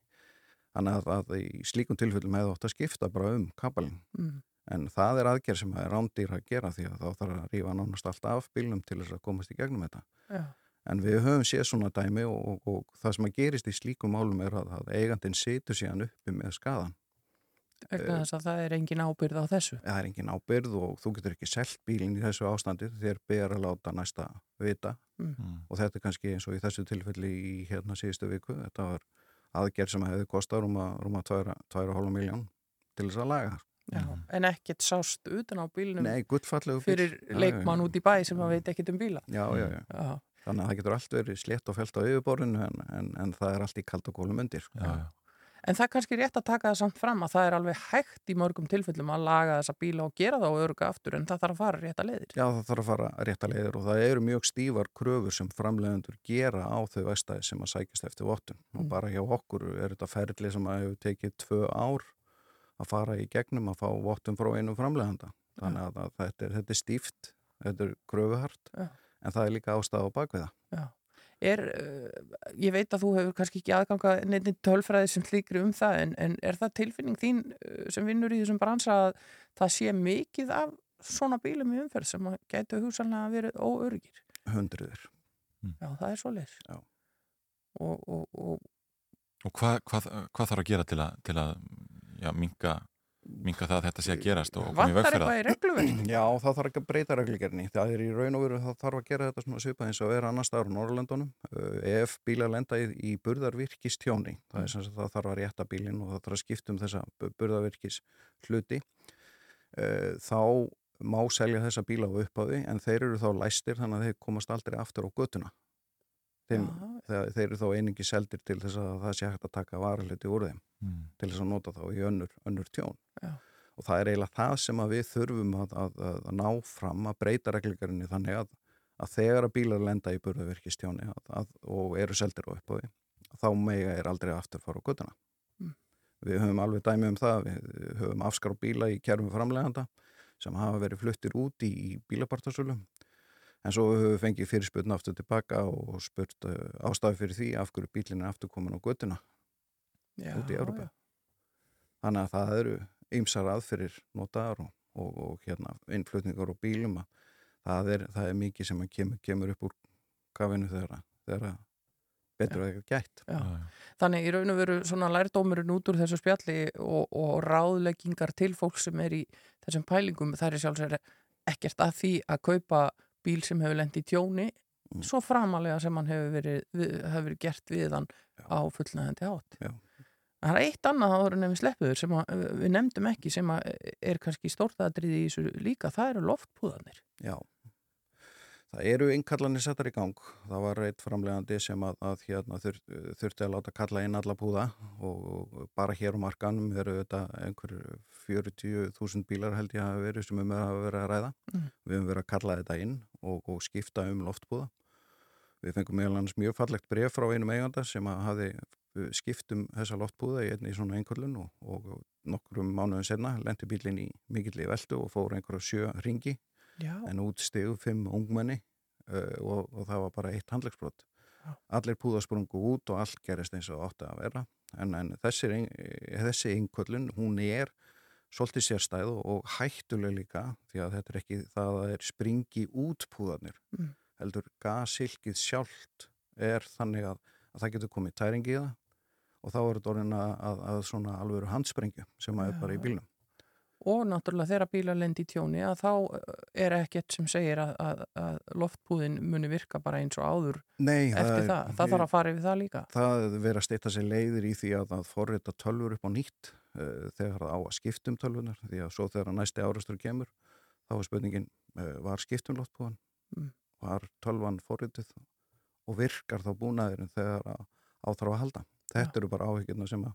þannig að, að í slíkum tilfellum hefur ótt að skipta bara um kapalinn Mm. en það er aðgerð sem er rándýr að gera því að þá þarf að rífa nánast allt af bílum til þess að komast í gegnum þetta Já. en við höfum séð svona dæmi og, og, og það sem að gerist í slíkum málum er að, að eigandin setur síðan uppi með skadan Vegna þess að það er engin ábyrð á þessu. það er engin ábyrð og þú getur ekki selt bílinn í þessu ástandi þér ber að láta næsta vita Mm. og þetta er kannski eins og í þessu tilfelli í hérna síðustu viku þetta var aðgerð sem hefði kostað rúma, rúma 2,5 miljón til þess að laga Já, en ekkert sást utan á bílnum Nei, bíl fyrir Já, já, leikmann já. út í bæ sem að veit ekkert um bíla. Já, já, já. Já. Þannig að það getur allt verið slétt og fælt á yfirborðinu en, en, en það er allt í kald og kólum undir. En það er kannski rétt að taka það samt fram að það er alveg hægt í mörgum tilfellum að laga þessa bíla og gera það og öruga aftur en það þarf að fara rétt að leiðir. Já, það þarf að fara rétta leiðir og það eru mjög stífar kröfur sem framleiðendur gera á þau vestæði sem að sækist eftir vottun. Og Mm. bara hjá okkur er þetta ferli sem að hefur tekið tvö ár að fara í gegnum að fá vottun frá einum framleiðenda. Þannig að, að þetta, er, þetta er stíft, þetta er kröfuhart, Já. en það er líka ástæða á bakviða. Já. Er, uh, ég veit að þú hefur kannski ekki aðganga neitt tölfræði sem slíkri um það en, en er það tilfinning þín uh, sem vinnur í þessum bransa að það sé mikið af svona bílum í umferð sem að gætu hugsanlega verið óörgir? Hundruður. Já, það er svo leys. Já. Og, og, og Og hvað, hvað, hvað þarf að gera til að, til að já, minka, minka það að þetta sé að gerast og koma í veg vantar fyrir eitthvað það? í regluverk? Já, það þarf ekki að breyta reglugerni. Það er í raun og veru, það þarf að gera þetta svona svipað eins og er annar staðar á Norrlöndunum. Uh, ef bílar lenda í, í burðarvirkis tjóni, það er sem sagt að það þarf að rétta bílinn og það þarf að skipta um þessa bu- burðarvirkis hluti, uh, þá má selja þessa bíla á upphafi en þeir eru þá læstir þannig að þeir komast aldrei aftur á götuna. Þeim, þeir, þeir eru þá einingi seldir til þess að það sé hægt að taka varaliti úr þeim Mm. til þess að nota þá í önnur, önnur tjón Já. og það er eiginlega það sem að við þurfum að, að, að, að ná fram að breyta reglíkarinni þannig að, að þegar að bílar lenda í burðavirkistjóni og eru seldir á upphafi þá mega er aldrei aftur fara á göttuna Mm. við höfum alveg dæmi um það við höfum afskar á bíla í kerfum framleganda sem hafa verið fluttir út í, í bílapartasölu en svo höfum við fengið fyrirspurn aftur tilbaka og spurt uh, ástæði fyrir því af hverju bílinn er aftur komin á göttuna Já, út í Európa já. þannig að það eru ymsar aðferðir notaðar og, og, og hérna innflutningar og bílum að það er, það er mikið sem kemur, kemur upp úr kafinu þegar, betur að eitthvað gætt Já. Þannig í raun og veru svona lærdómurinn út úr þessu spjalli og, og ráðleggingar til fólk sem er í þessum pælingum það er sjálfsvegar ekkert að því að kaupa bíl sem hefur lent í tjóni Mm. svo framalega sem hann hefur verið, hefur verið gert við hann á fullnæðandi átt. Já. Það er eitt annað áður við sleppuður sem að, við nefndum ekki sem er kannski stórtaðatriði í þessu líka, það eru loftpúðanir. Já, það eru innkallanir settar í gang. Það var reitt framlegandi sem að, að hérna, þur, þurfti að láta kalla inn alla púða og, bara hér á markanum eru þetta einhver 40.000 bílar held ég að verið sem um að vera að ræða. Mm. Við höfum verið að kalla þetta inn og, og skipta um loftpúða. Við fengum meðal annars mjög fallegt bref frá einum eiganda sem að hafi skipt um þessa loftpúða í einni svona einhverlun og, og nokkrum mánuðum senna lendi bílinn í mikill í veldu og fór einhverja sjö ringi Já. en út stegu fimm ungmenni uh, og, og það var bara eitt handlegsbrot. Allir púða sprungu út og allt gerist eins og átti að vera en, en þessi, þessi einhverlun hún er svolítið sérstæð og, og hættuleg líka því að þetta er ekki það að það er springi út púðarnir Mm. heldur gasilkið sjálft er þannig að, að það getur komið tæringi í það og þá er þetta orðin að, að, að svona alvöru handsprengju sem að er bara í bílnum. Og náttúrulega þegar bílar lendi í tjóni að þá uh, er ekkert sem segir að, að, að loftpúðin muni virka bara eins og áður Nei, eftir er- það. Það þarf að fara yfir það líka. Það verið að steyta sér leiðir í því að, að forrita tölfur upp á nýtt uh, þegar það á að skiptum tölvunar því að svo þegar næsti árastur kemur þá er spurningin, uh, var skiptum loftpúðan Mm. var tölvan forritið og virkar þá búnaðurinn þegar að áþarf að halda. Þetta eru bara áhyggjurna sem að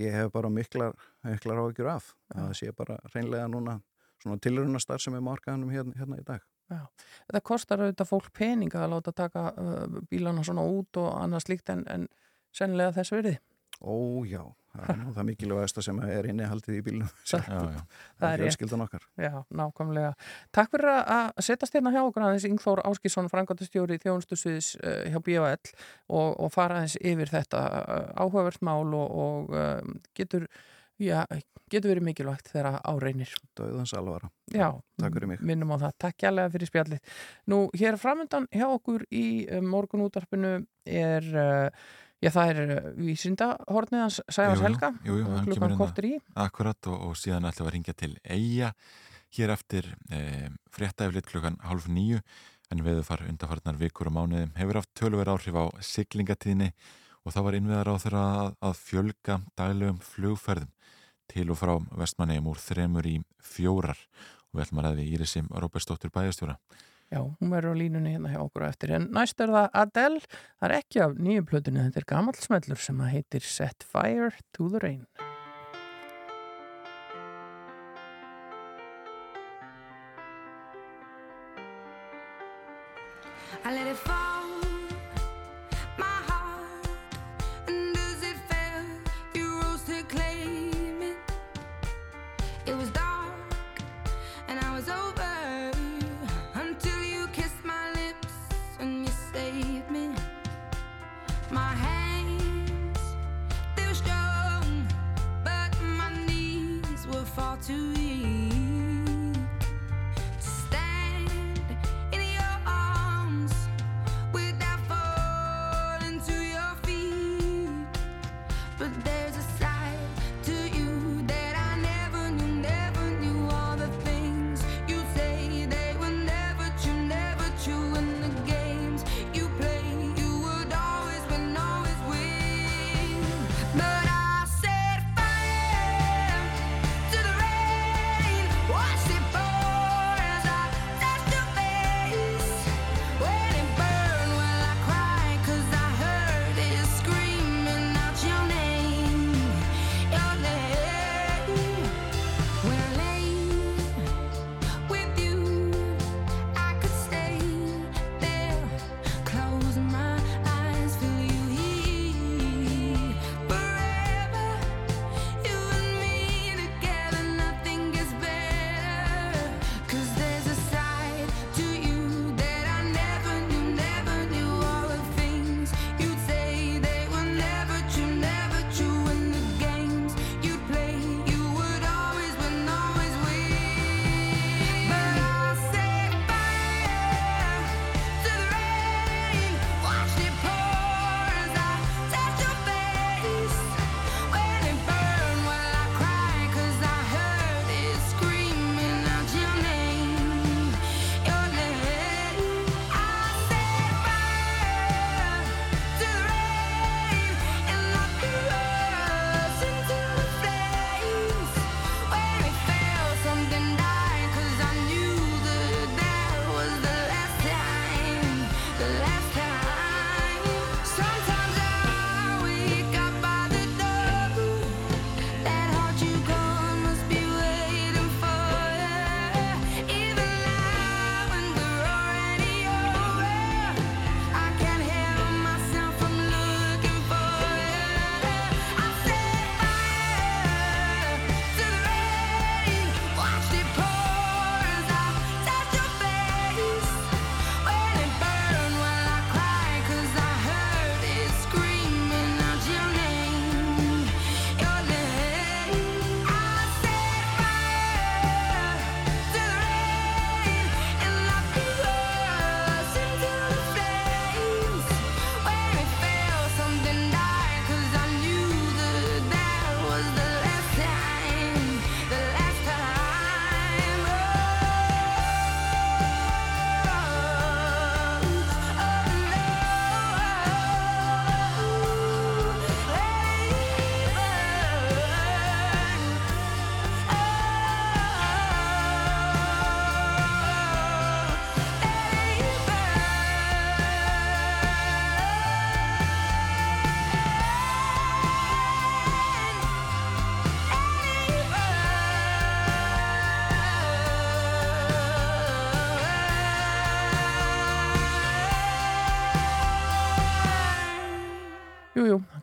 ég hef bara miklar, miklar áhyggjur af. að Það sé bara reynlega núna svona tilrunastar sem er markaðanum hérna, hérna í dag. Já. Þetta kostar auðvitað fólk peninga að láta taka uh, bílana svona út og annað slíkt en, en sennilega þess verið. Ó já, það er nú það mikilvægasta sem er innihaldið í bílunum Það- er fjölskyldan okkar Já, nákvæmlega. Takk fyrir að- að setjast hérna hjá okkur aðeins Ingþór Áskísson, frangandastjóri þjónustusviðs uh, hjá BOL og, og fara aðeins yfir þetta uh, áhugavert mál og, og um, getur, já, getur verið mikilvægt þegar áreinir. Dauðans alvara. Já, Takk fyrir mig. minnum á það. Takk kjærlega fyrir spjallið. Nú, hér framöndan hjá okkur í morgunútarpinu er, já, það er uh, vísindahornið hans Sæfars Helga, klukkan hérna. kortur í. Akkurat og, og síðan ætlum við að ringja til Eyja hér eftir e, fréttaeflit klukkan hálf nýju en við far undarfarnar vikur og mánuðum hefur haft tölver áhrif á siglingatíðni og það var innviðar á þeirra að, að fjölga daglegum flugferðum til og frá vestmannegjum úr þremur í fjórar og við ætlum að ræði Írisim Róbersdóttur bæjastjóra. Já, hún verður á línunni hérna hjá okkur á eftir. En næst er það Adele, það er ekki af nýju plötunni, þetta er gamall smellur sem heitir Set Fire to the Rain.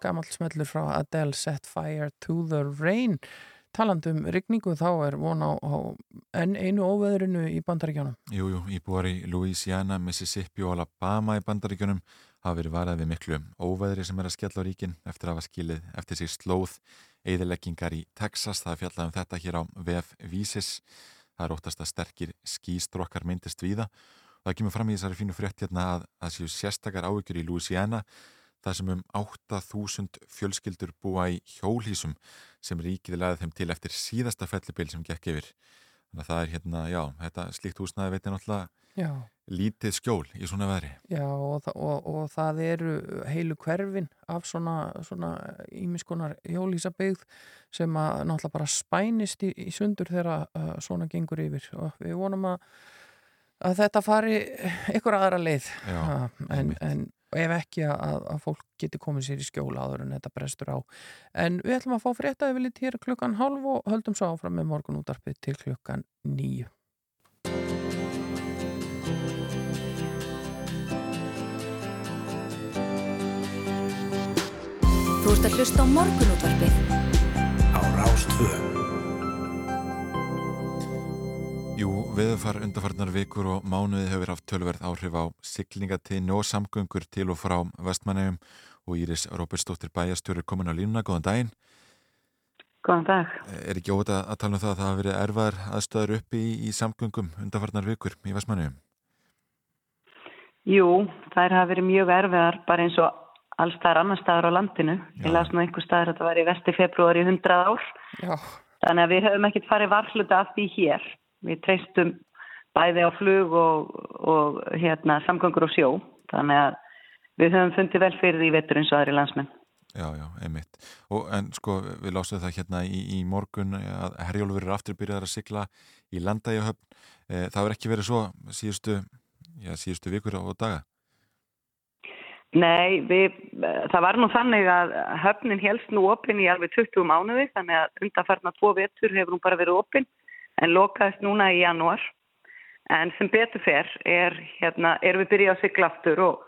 Gamalt smellur frá Adele Set Fire to the Rain. Talandum rigningu þá er von á, á enn einu óveðrinu í bandaríkjónum. Jú, jú, íbúar í Louisiana, Mississippi og Alabama í bandaríkjónum hafa verið varað við miklu óveðri sem er að skella á ríkin eftir að hafa skilið eftir sig slóð eðileggingar í Texas. Það er fjallað um þetta hér á VF Vísis. Það er óttast að sterkir skýstrokkar myndist víða. Og það kemur fram í þessari fínu frétt hérna að það séu sérstakar áhyggjur í Louisiana það sem um 8.000 fjölskyldur búa í hjólhísum sem ríkið laðið þeim til eftir síðasta fellibil sem gekk yfir. Þannig að það er hérna, já, þetta slíkt húsnaði veitir náttúrulega Já. lítið skjól í svona veðri. Já, og, þa- og, og það eru heilu hverfin af svona, svona ímiskonar hjólísabygð sem að náttúrulega bara spænist í, í sundur þegar uh, svona gengur yfir og við vonum að, að þetta fari ykkur aðra leið Já, Ha, en, en ef ekki að, að fólk geti komið sér í skjóla áður en þetta brestur á. En við ætlum að fá frétta yfir litt hér klukkan halv og höldum svo áfram með morgun útarpið til klukkan nýju. Þú ert að hlusta á morgunútvarpið. Á Rástvö. Jú, veðufar undarfarnar vikur og mánuði hefur haft tölverð áhrif á siglingatíðni og samgöngur til og frá vestmannegum og Íris Róbertsdóttir bæjastjóri komin á línuna, góðan daginn. Góðan dag. Er ekki óta að tala um það að það hafa verið erfar aðstöðar uppi í, í samgöngum undarfarnar vikur í vestmannegum? Jú, þær hafa verið mjög erfiðar bara eins og alls staðar annar staðar á landinu. Ég las nú einhver staðar að þetta var í vesti februar í 100 ár. Já. Þannig að við höfum ekkert farið varfluta af því hér. Við treystum bæði á flug og, og hérna, samgöngur og sjó. Þannig að við höfum fundið vel fyrir því í vetur eins og aðri landsmenn. Já, já, einmitt. Og, en sko, við lásum það hérna í, í morgun að Herjólfur er afturbyrjaðar að sigla í landægjahöfn. E, það verður ekki verið svo síðustu, já, síðustu vikur og daga. Nei, við, það var nú þannig að höfnin helst nú opinn í alveg 20 mánuði þannig að undanfarnar tvo vetur hefur hún bara verið opinn en lokaðist núna í janúar. En sem betur fer er, hérna, erum við byrjað að sigla aftur og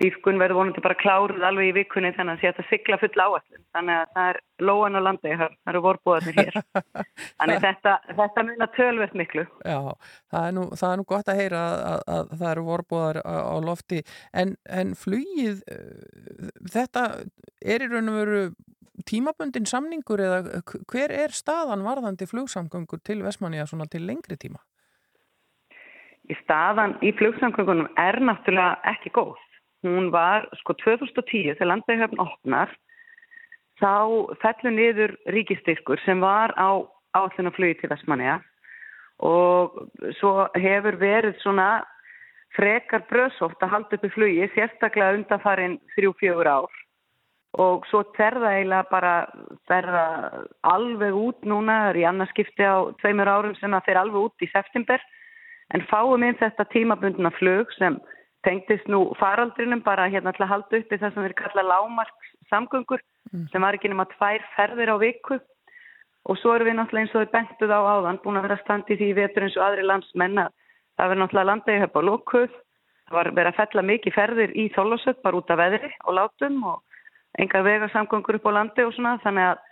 dýfkun verður vonandi bara kláruð alveg í vikunni þannig að að sigla full áallum. Þannig að það er lóan og landið, það eru vorbúðarnir hér. Þannig að þetta, þetta muna tölvöld miklu. Já, það er nú, það er nú gott að heyra að, að, að það eru vorbúðar á, á lofti en, en flugið eh, þetta er í raun og veru tímabundin samningur eða hver er staðan varðandi flugsamgöngur til Vestmanniða svona til lengri tíma? í staðan í flugsamgöngunum er náttúrulega ekki góð. Hún var sko 2010 þegar landvegahöfn opnar þá fellur niður ríkistyrkur sem var á áallunaflugi til Vestmanniða og svo hefur verið svona frekar bröðsótt að halda upp í flugi sérstaklega undanfarin þrjú-fjögur ár. Og svo terða eiginlega bara ferða alveg út núna, það er í annarskipti á tveimur árum sem það fer alveg út í september. En fáum inn þetta tímabundna flug sem tengdist nú faraldrinum bara hérna til að halda uppi það sem við kalla lámarks samgöngur sem var ekki nema tvær ferðir á viku. Og svo erum við náttúrulega eins og við bentuð á áðan búin að vera standi því vetur eins og aðri landsmenn að það verður náttúrulega landegi höfð á lókuð það var verið að fella mikið ferðir í þólasöld bara út af veðri og látum og engar vegarsamgöngur upp á landi og svona. Þannig að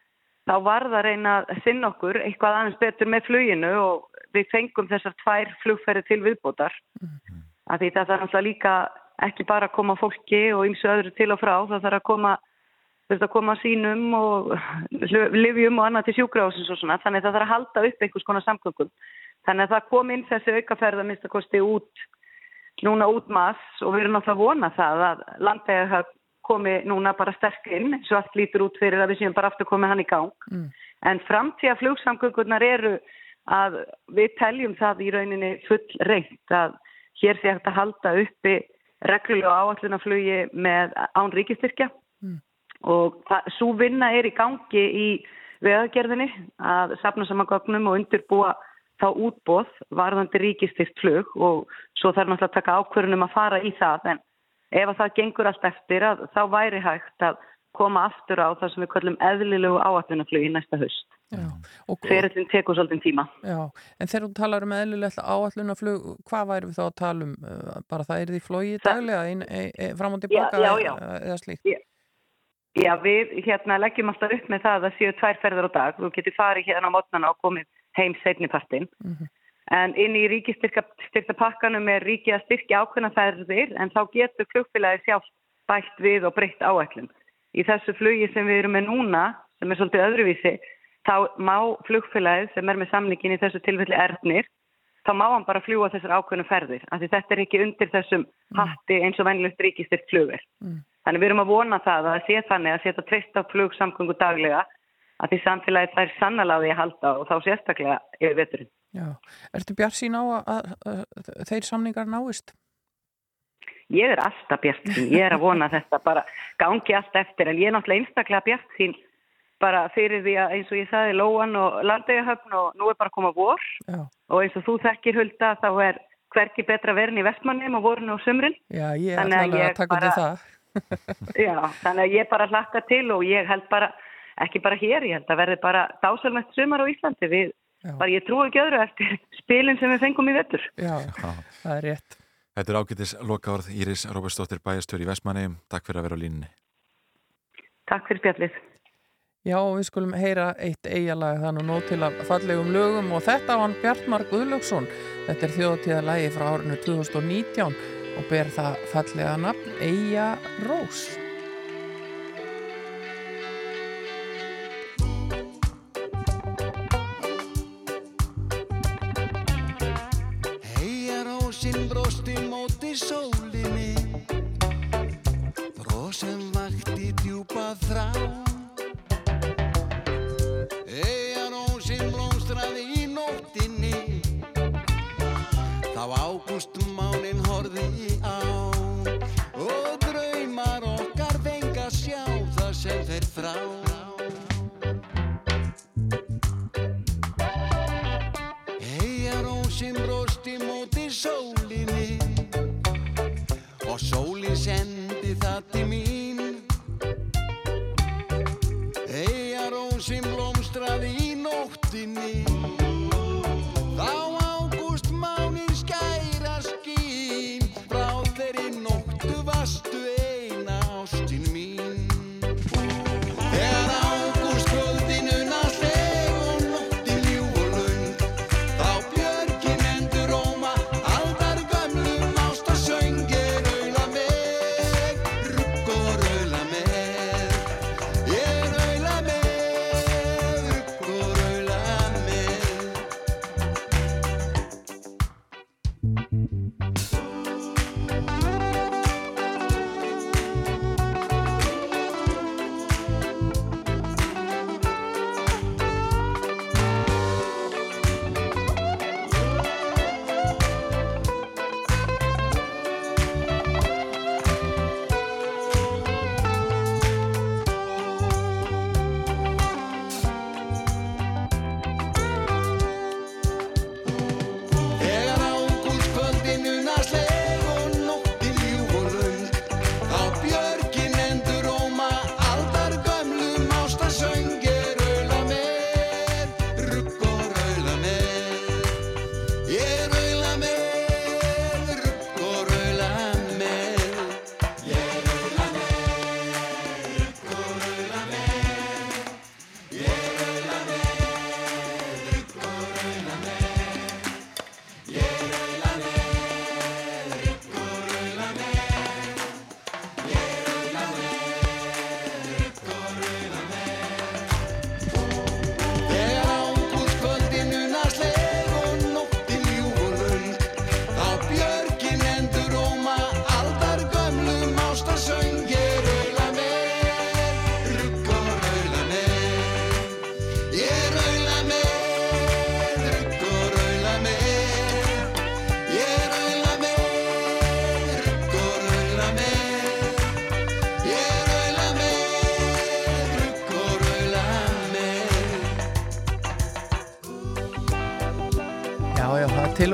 þá var það að reyna að sinna okkur eitthvað aðeins betur með fluginu og við fengum þessar tvær flugferði til viðbótar af því það þarf náttúrulega líka ekki bara að koma fólki og ymsu öðru til og frá það þarf að koma veist að koma sínum og livjum og annað til sjúkrahúsins og svona. Þannig að það þarf að halda upp einhvers konar samgöngum. Þannig að það kom inn þessi aukaferð að mista kosti út núna út mass og við erum náttúrulega að vona það að landega komi núna bara sterk inn og allt lítur út fyrir að við séum bara aftur komið hann í gang. Mm. en framtíða flugsamgöngunar eru að við teljum það í rauninni full reynt að hér sé hægt að halda uppi reglulega áallunaflugi með án ríkistyrkja Mm. og svo vinna er í gangi í veðagerðinni að safna saman gögnum og undirbúa þá útbóð varðandi ríkistyrkt flug og svo þarf náttúrulega að taka ákvörunum að fara í það en ef að það gengur allt eftir að þá væri hægt að koma aftur á það sem við kallum eðlilegu áallunaflugi næsta haust. Og, Ferillin tekur svolítið tíma. Já, en þegar þú talar um eðlilegt áallunaflug, hvað væri við þá að tala um? Uh, Bara það er því flóið daglega ein, ein, ein, fram og tilbaka Já, já, já. eða slíkt? Já, við hérna leggjum alltaf upp með það að það séu tvær ferðar á dag. Þú getur farið hérna á mótnana og komið heim setnipartin. En inn í ríkistyrta pakkanum er ríkið að styrkja ákveðna ferðir en þá getur flugfélagi sjálf bætt við og breytt áætlum. Í þessu flugi sem við erum með núna, sem er svolítið öðruvísi, þá má flugfélagið sem er með samningin í þessu tilfelli erfnir, þá má hann bara fljúa þessar ákveðnu ferðir. Af því þetta er ekki undir þessum hatti eins og venjulegt ríkistyrt flugur. Þannig við erum að vona það að það sé þannig að setja treyst á flugsamgöngu daglega að því samfélagið þær því að halda og þá sérstaklega yfir veturinn. Já, ertu bjart sín á að, að, að þeir samningar náist? Ég er alltaf bjart sín, ég er að vona að þetta bara gangi allt eftir en ég er náttúrulega einstaklega bjart sín bara fyrir því að eins og ég sagði Lóan og Landegahöfn og nú er bara að koma vor Já. og eins og þú þekkir hulda þá er hverki betra verin í vestmannum og vorinu og sumrin. Já, ég er Þannig að taka undir það. Já, þannig að ég bara hlakka til og ég held bara, ekki bara hér, ég held að verði bara dásalmest sumar á Íslandi. Við, bara ég trúi ekki öðru eftir spilin sem við fengum í vettur. Já, það er rétt. Þetta er ágætis lokaorð Íris Róbersdóttir bæjastjóri í Vestmanni. Takk fyrir að vera á línni. Takk fyrir spjallið. Já, við skulum heyra eitt eigalag þannig nóg til að fallegum lögum og þetta var hann Bjartmar Guðlöksson. Þetta er þjóðtíðalagi frá árinu 2019 og ber það fallega nafn Eija Rós. Heia rósin brosti móti sólinni Brosin vakti djúpa þrá Þá ágústmánin horði á Og draumar okkar fenga sjá það sem þeir þrá Heia rósin brosti móti sólinni og sólin sendi það til mín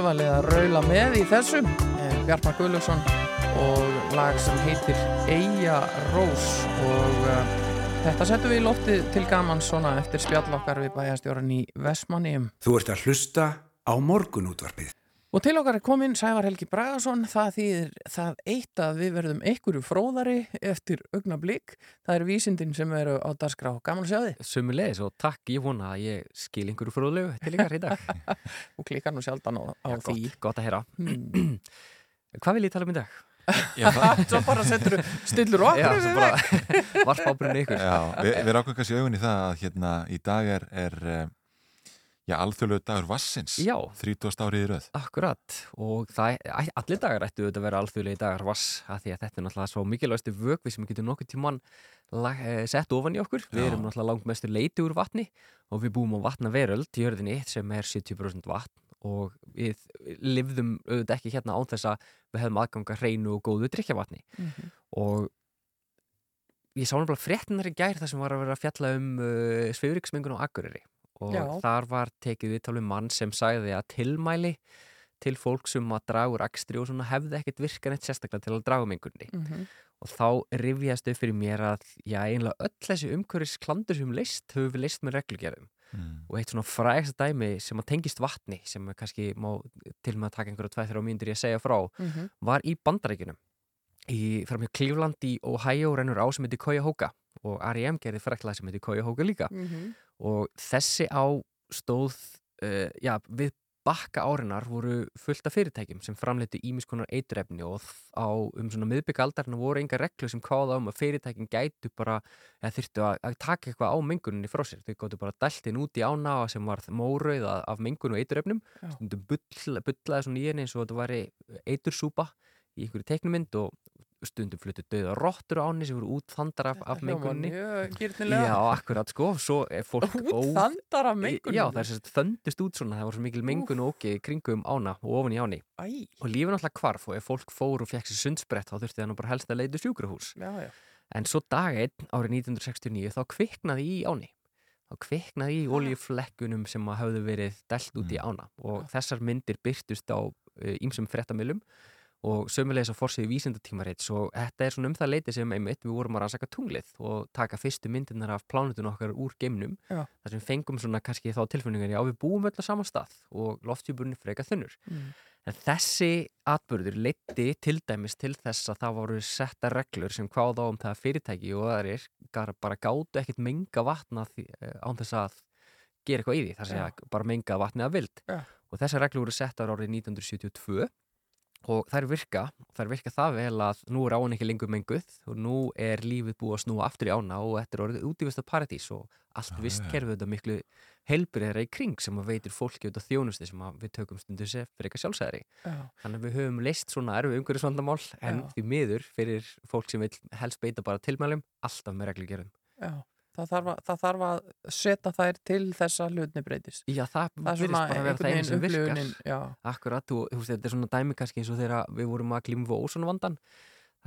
það tilvalið að raula með í þessum eh, Bjartmar Guðlöksson og lag sem heitir Eija Rós. Og uh, þetta settum við í loftið til gaman svona eftir spjall okkar við bæjastjóran í Vestmannium Þú ert að hlusta á morgunútvarpið. Og til okkar er komin Sævar Helgi Bragason, það þýðir það eitt að við verðum einhverju fróðari eftir augna blik. Það eru vísindin sem eru á dagskrá. Gaman að sjá þið. Sumulegis og takk, ég vona að ég skil einhverju fróðlegu til ykkar í dag. og klikkar nú sjaldan á, á Já, því. Gott, gott að heyra. Hvað vil ég tala um í dag? Já, það- Svo bara setur stillur Já, okkur svo bara varpa ábyrðinu ykkur. Já, við, við rákum kannski augun í það að hérna í dag er, er eh, já, alþjóðlegu dagur Vassins. Já. 30. árið í röð. Akkurat og það, allir dagar ættu auðvitað að vera alþjóðlegi dagar vass að því að þetta er náttúrulega svo mikilvægstu vögvi sem við getum nokkuð tímann lag- eh, sett ofan í okkur. Við Já. erum náttúrulega langt mestur leiti úr vatni og við búum á vatnaveröld í jörðinni sem er 70% vatn og við livðum auðvitað ekki hérna án þess að við hefðum aðganga hreinu og góðu drikkjavatni Mhm. og ég sá náttúrulega fréttinar í gær þar sem var að vera að fjalla um uh, svifriksmengun á Akureyri og Já. þar var tekið viðtal um mann sem sagði að tilmæli til fólk sem að draga úr akstri og svona hefði ekkert virkan eitt sérstaklega til að draga mengunni Mhm. og þá rifjast upp fyrir mér að já, einlega öll þessi umhverfis klandur sem leist, höfum við leist með reglugerðum Mm. og eitt svona frægst dæmi sem að tengist vatni sem að kannski má til með að taka einhverja tveið þrjá mínútur í að segja frá Mhm. var í bandarækjunum í framhjá Cleveland í Ohio rennur á sem heitir Cuyahoga og R.E.M. gerði frækla sem heitir Cuyahoga líka Mhm. Og þessi á stóð uh, já, við bakka árinar voru fullt af fyrirtækjum sem framleitu ímiskonar eiturefni og á um svona miðbygga aldarinn voru enga reglu sem kváða um að fyrirtækin gætu bara, eða þyrftu að, að taka eitthvað á menguninni frá sér, þau gáttu bara dæltin út í ána sem var mórauð af- mengun og eiturefnum, stundum bull, bullaði svona í henni eins og þetta væri eitursúpa í einhverju teiknumind og stundum fluttu döða rottur á henni sem voru útþandar af, af mengunni. Já, akkurat sko, Útþandar af menguninni? Já, það er sérst þöndist út svona, það var svo mikil mengun og okki kringum ána og ofan í áni Æ. og lífið náttúrulega hvarf og ef fólk fór og fekk sér sundsbrett þá þurfti það nú bara helst að leita sjúkrahús. Já, já. en svo dag einn árið 1969 þá kviknaði í áni þá kviknaði í oljuflekkunum sem hafðu verið delt út í ána og þessar myndir byrtust á ímsum frettamilum og sömulegis á fórsíðu vísindatímarits og þetta er svona um það leiti sem einmitt við vorum að rannsaka tunglið og taka fyrstu myndirnar af plánutun okkar úr geimnum Já. þar sem fengum svona kannski þá tilfinningar já við búum öll á sama stað og loftjúburinn freka þunnur Mm. en þessi atbyrður leiti til dæmis til þess að það voru setta reglur sem hváð á um það að fyrirtæki og aðrir gar- bara gátu ekkert menga vatna eh, án þess að gera eitthvað í því, þar segja bara menga vatni að vild Já. og þessar reglur voru settar árið 1972 og þær virka, þær virka það vel að nú er án ekki lengur menguð og nú er lífið búið að snúa aftur í ána og þetta er orðið útífist af paradís og allt vist já. kerfið þetta miklu helbriðra í kring sem að veitir fólki út af þjónusti sem við tökum stundu sér fyrir eitthvað sjálfsæðri Já. þannig að við höfum leist svona erfi umhverjusvandamál en Já. því miður fyrir fólk sem vil helst beita bara tilmælum alltaf með reglugerðum Já, það þarf, að, það þarf að setja þær til þess að hlutni breytist. Já, það, það virðist bara vera það einhvern veginn virkar. Akkurat, þú, þú veist, þetta er svona dæmi kannski eins og þegar við vorum að glíma við ósonvandan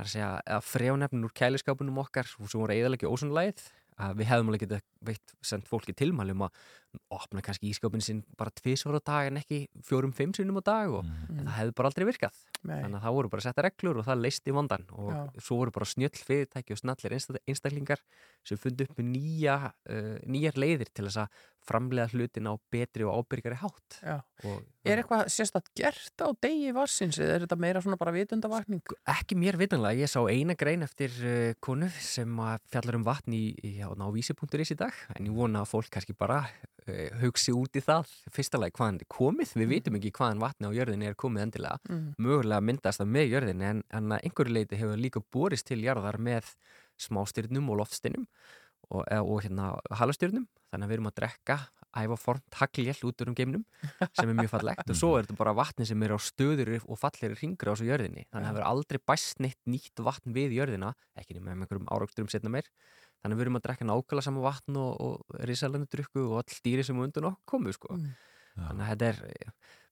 það er að segja að frjánefnin úr kæliskápunum okkar sem voru eðalegi ósonlægið að við hefðum alveg getað veitt sendt fólki tilmælum að opna kannski ískápin sinn bara tvisvar á dag en ekki fjórum-fimm sinnum á dag og en það hefði bara aldrei virkað Nei. þannig að það voru bara setta reglur og það leisti vandan og Já. svo voru bara snjöll fyrirtæki og snallir einsta- einstaklingar sem fundu upp með nýja, uh, nýjar leiðir til þess að framlega hlutin á betri og ábyrgari hátt og Er eitthvað sérstætt gert á degi varsins eða er þetta meira svona bara vitundavakning? ekki mér vitanlega, ég sá eina grein eftir uh, konu sem að fjallar um vatn í, í á, á vísi.is í dag en ég vona að fólk kannski bara hugsi út í það, fyrsta lagi hvaðan er komið. Við vitum ekki hvaðan vatni á jörðinni er komið endilega, Mm. mögulega myndast það með jörðinni en, en einhverju leiti hefur líka borist til jarðar með smástyrnum og loftstyrnum og, eða- og hérna halastyrnum, þannig að við erum að drekka ævaformt hagljell út um geimnum sem er mjög fallegt. Og svo er þetta bara vatni sem er á stöður og fallir ringur á svo jörðinni. Þannig að það verður aldrei bæst neitt nýtt vatn við jörðina ekki nema með einhverjum áraugsturum setna meir þannig að við erum að drekka nákvæmlega sama vatn og, og risalandu drukku og all dýri sem undan okkur komu sko. Mm. þannig að þetta er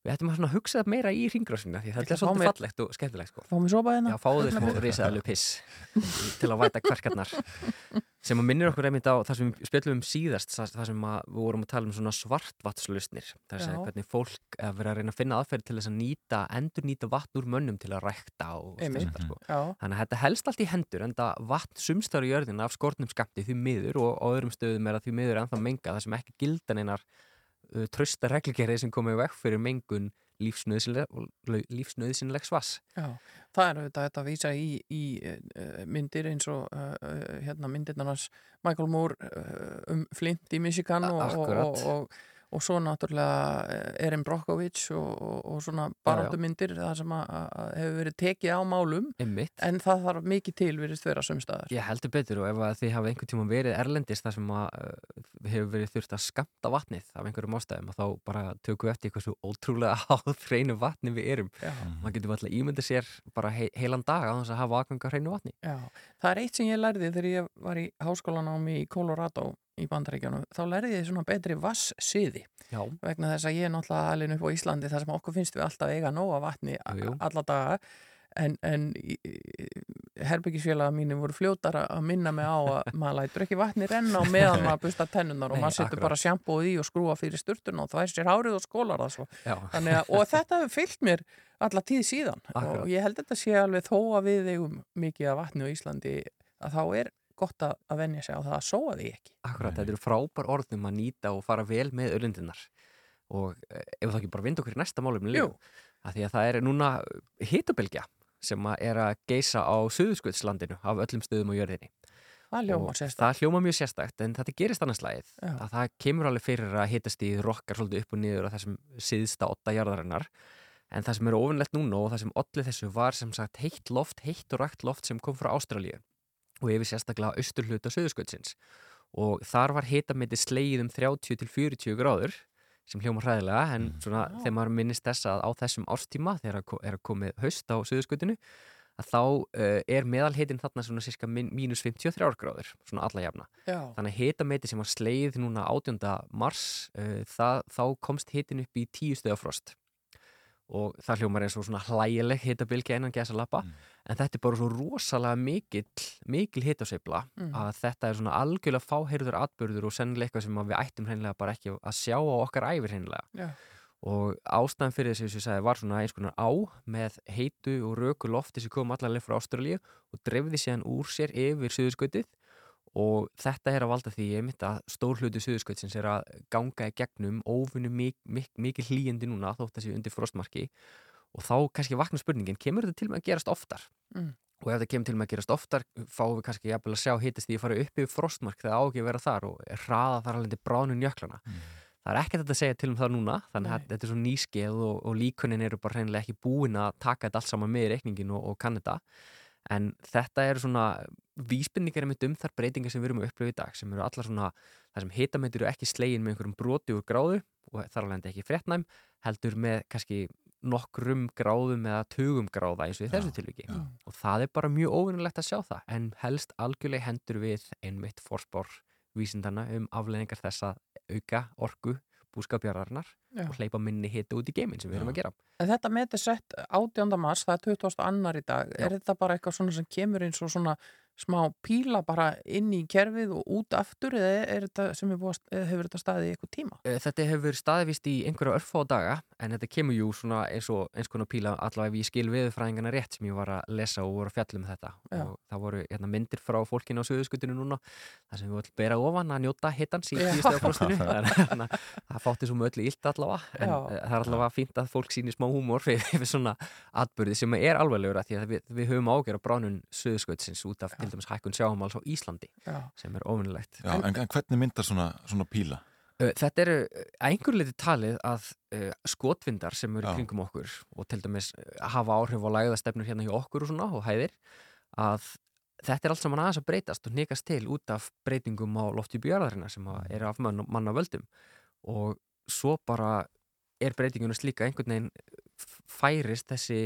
við ættum að hugsa meira í ringrásina því ætla er svolítið mér- fallegt og skemmtilegt sko. Hérna? Já, fáðu þér smá risaðalu piss til að væta kverkarnar sem að minnir okkur einmitt á það sem við spjöllum um síðast það það sem við vorum að tala um svona svartvatnslusnir það er hvernig fólk er verið að reyna að finna aðferð til þess að nýta, endur nýta vatn úr mönnum til að rækta og að sko. Þannig að þetta helst allt í hendur en það vatn sumstar í jörðina af skortnum skamti því miður og á öðrum stöðum er að því miður uh, trösta reglugerði sem komið vekk fyrir mengun lífsnöðsynlegs vass. Já, það er auðvitað þetta að vísa í, í uh, myndir eins og hérna myndirnarnas Michael Moore um Flint í Michigan og, og, og, og, og svo náttúrulega Erin Brockovich og, og, og svona baráttumyndir það sem að, að hefur verið tekið á málum Einmitt. en það þarf mikið til verið vera sumstaðar. Ég heldur betur og ef að þið hafa einhvern tíma verið erlendist þar sem að uh, hefur verið þurft að skamta vatnið af einhverjum ástæðum og þá bara tökum við eftir hversu ótrúlega háð hreinu vatni við erum. Já. Man getur alltaf ímyndið sér bara he heilan dag á þess að hafa aðganga hreinu vatni. Já, það er eitt sem ég lærði þegar ég var í háskólanámi í bandaríkjanum, þá lærði ég svona betri vasssiði Já. vegna þess að ég er náttúrulega alveg upp á Íslandi þar sem okkur finnst við alltaf eiga nóga vatni alla daga. En, en herbyggisfélaga mínu voru fljótar að minna mig á að maður lætur ekki vatni renna á meðan maður busta tennunar og Nei, maður setur bara sjampóð í og skrúa fyrir sturtun og það er sér hárið og skólar að, og þetta hefur fyllt mér alla tíð síðan. Akkurat. og ég held þetta sé alveg þó að við eigum mikið af vatni á Íslandi að þá er gott að, að venja sig á það að sóa því ekki. Akkurat, þetta eru frábær orðum að nýta og fara vel með öllundinar og eh, ef það ekki bara vind okkur í næsta málum að því að það er núna hitabilgja sem að er að geisa á Suðurskvöldslandinu af öllum stöðum á jörðinni. Það hljómar Og sérstakt. Það hljóma mjög sérstakt en þetta gerist annars lagið. Að það kemur alveg fyrir að hitast í rokkar svolítið upp og niður á þessum síðsta otta jarðarinnar. En það sem er ofinlegt núna og það sem allir þessu var sem sagt heitt loft, heitt og rætt loft sem kom frá Ástralíu og yfir sérstaklega austur hluta Suðurskvöldsins og þar var hitamiti slegið um 30 til 40 gráður sem hljóma hræðilega en svona þegar maður minnist þess að á þessum árstíma þegar er að komið haust á Suðurskvöldinu að þá uh, er meðalhitin þarna svona cirka mínus 53 gráður, svona alla jafna. Já. Þannig að hitameti sem var sleið núna 18. mars, uh, það, þá komst hitin upp í 10 stöða frost og það hljómar eins og svona hlægileg hitabilgja innan gæsa lappa en þetta er bara svo rosalega mikil, mikil hitasveifla Mhm. að þetta er svona algjörlega fáheyrður atbyrður og sennilega eitthvað sem að við ættum hreinlega bara ekki að sjá á okkar æfir hreinlega Já. og ástæðan fyrir þessu sem ég sagði var svona eins konar á með heitu og röku lofti sem kom allarlega frá Ástralíu og dreifði síðan úr sér yfir suðurskautið og þetta er að valda því ég mitt að stór hluti suðurskautsins er að ganga í gegnum óvinnu mik mik mikil hlýjandi núna þótt að séu undir frostmarki. Og þá kannski vakna spurningin, kemur þetta til með að gerast oftar? Mm. og ef það kemur til með að gerast oftar fáum við kannski jafnvel að sjá hittast því að fara upp yfir frostmark þegar það á ekki að vera þar og hraða þar alveg bráðnum jöklana það er ekkert að segja til um það núna þannig að þetta er svo nýskeið og, og líkunin eru bara hreinlega ekki búin að taka þetta allt saman með reikningin og, og kann þetta en þetta eru svona vísbendingar einmitt um þar breytingar sem við erum að upplifa í dag sem eru allar svona, það sem hitamættir eru ekki slegin með einhverjum broti úr gráðu og þar alveg ekki fréttnæm heldur með kannski nokkrum gráðum eða tugum gráða eins og í þessu tilviki. og það er bara mjög óvinnulegt að sjá það en helst algjörlega hendur við einmitt fórspár vísindana um afleðingar þess að auka orku búskapjarðarnar Já. og hleypa minni hita út í geiminn sem við erum að gera En þetta með þetta sett 18. mars, það er 20. annar í dag, er þetta bara eitthvað svona sem kemur eins og svona smá píla bara inn í kerfið og út aftur eða er þetta sem er búið, að- hefur þetta staðið í eitthvað tíma? Eh, Þetta hefur staðvist í einhverja örfá daga en þetta kemur jú svona eins og eins konar píla allavega ef ég skil viðurfræðingana rétt sem ég var að lesa og voru að fjalla um þetta Já. og það voru hérna, myndir frá fólkinu á söðuskutinu núna þar sem við viljum bera ofan að njóta hittans í Já. tíustega frostinu þannig að það fátti svo með öllu illt allavega en Já. eh, það er allavega fínt að fólk sýnir smá húmor fyrir, svona atbyrði sem er alveglegur að því að við, við höfum ágjör á bránun söðuskutsins út af til dæmis hækkun sjáumáls á Íslandi Já. sem er óvinnilegt Já, en, en hvernig myndar svona, svona píla? Uh, Þetta eru að einhver leiti talið að uh, skotvindar sem eru Já. kringum okkur og til dæmis hafa áhrif á lægðastefnur hérna hjá okkur og svona og hæðir að þetta er allt saman aðeins að breytast og nýkast til út af breytingum á loftjúbjörðarina sem að eru af mann, manna völdum og svo bara er breytingunum slíka einhvern veginn færist þessi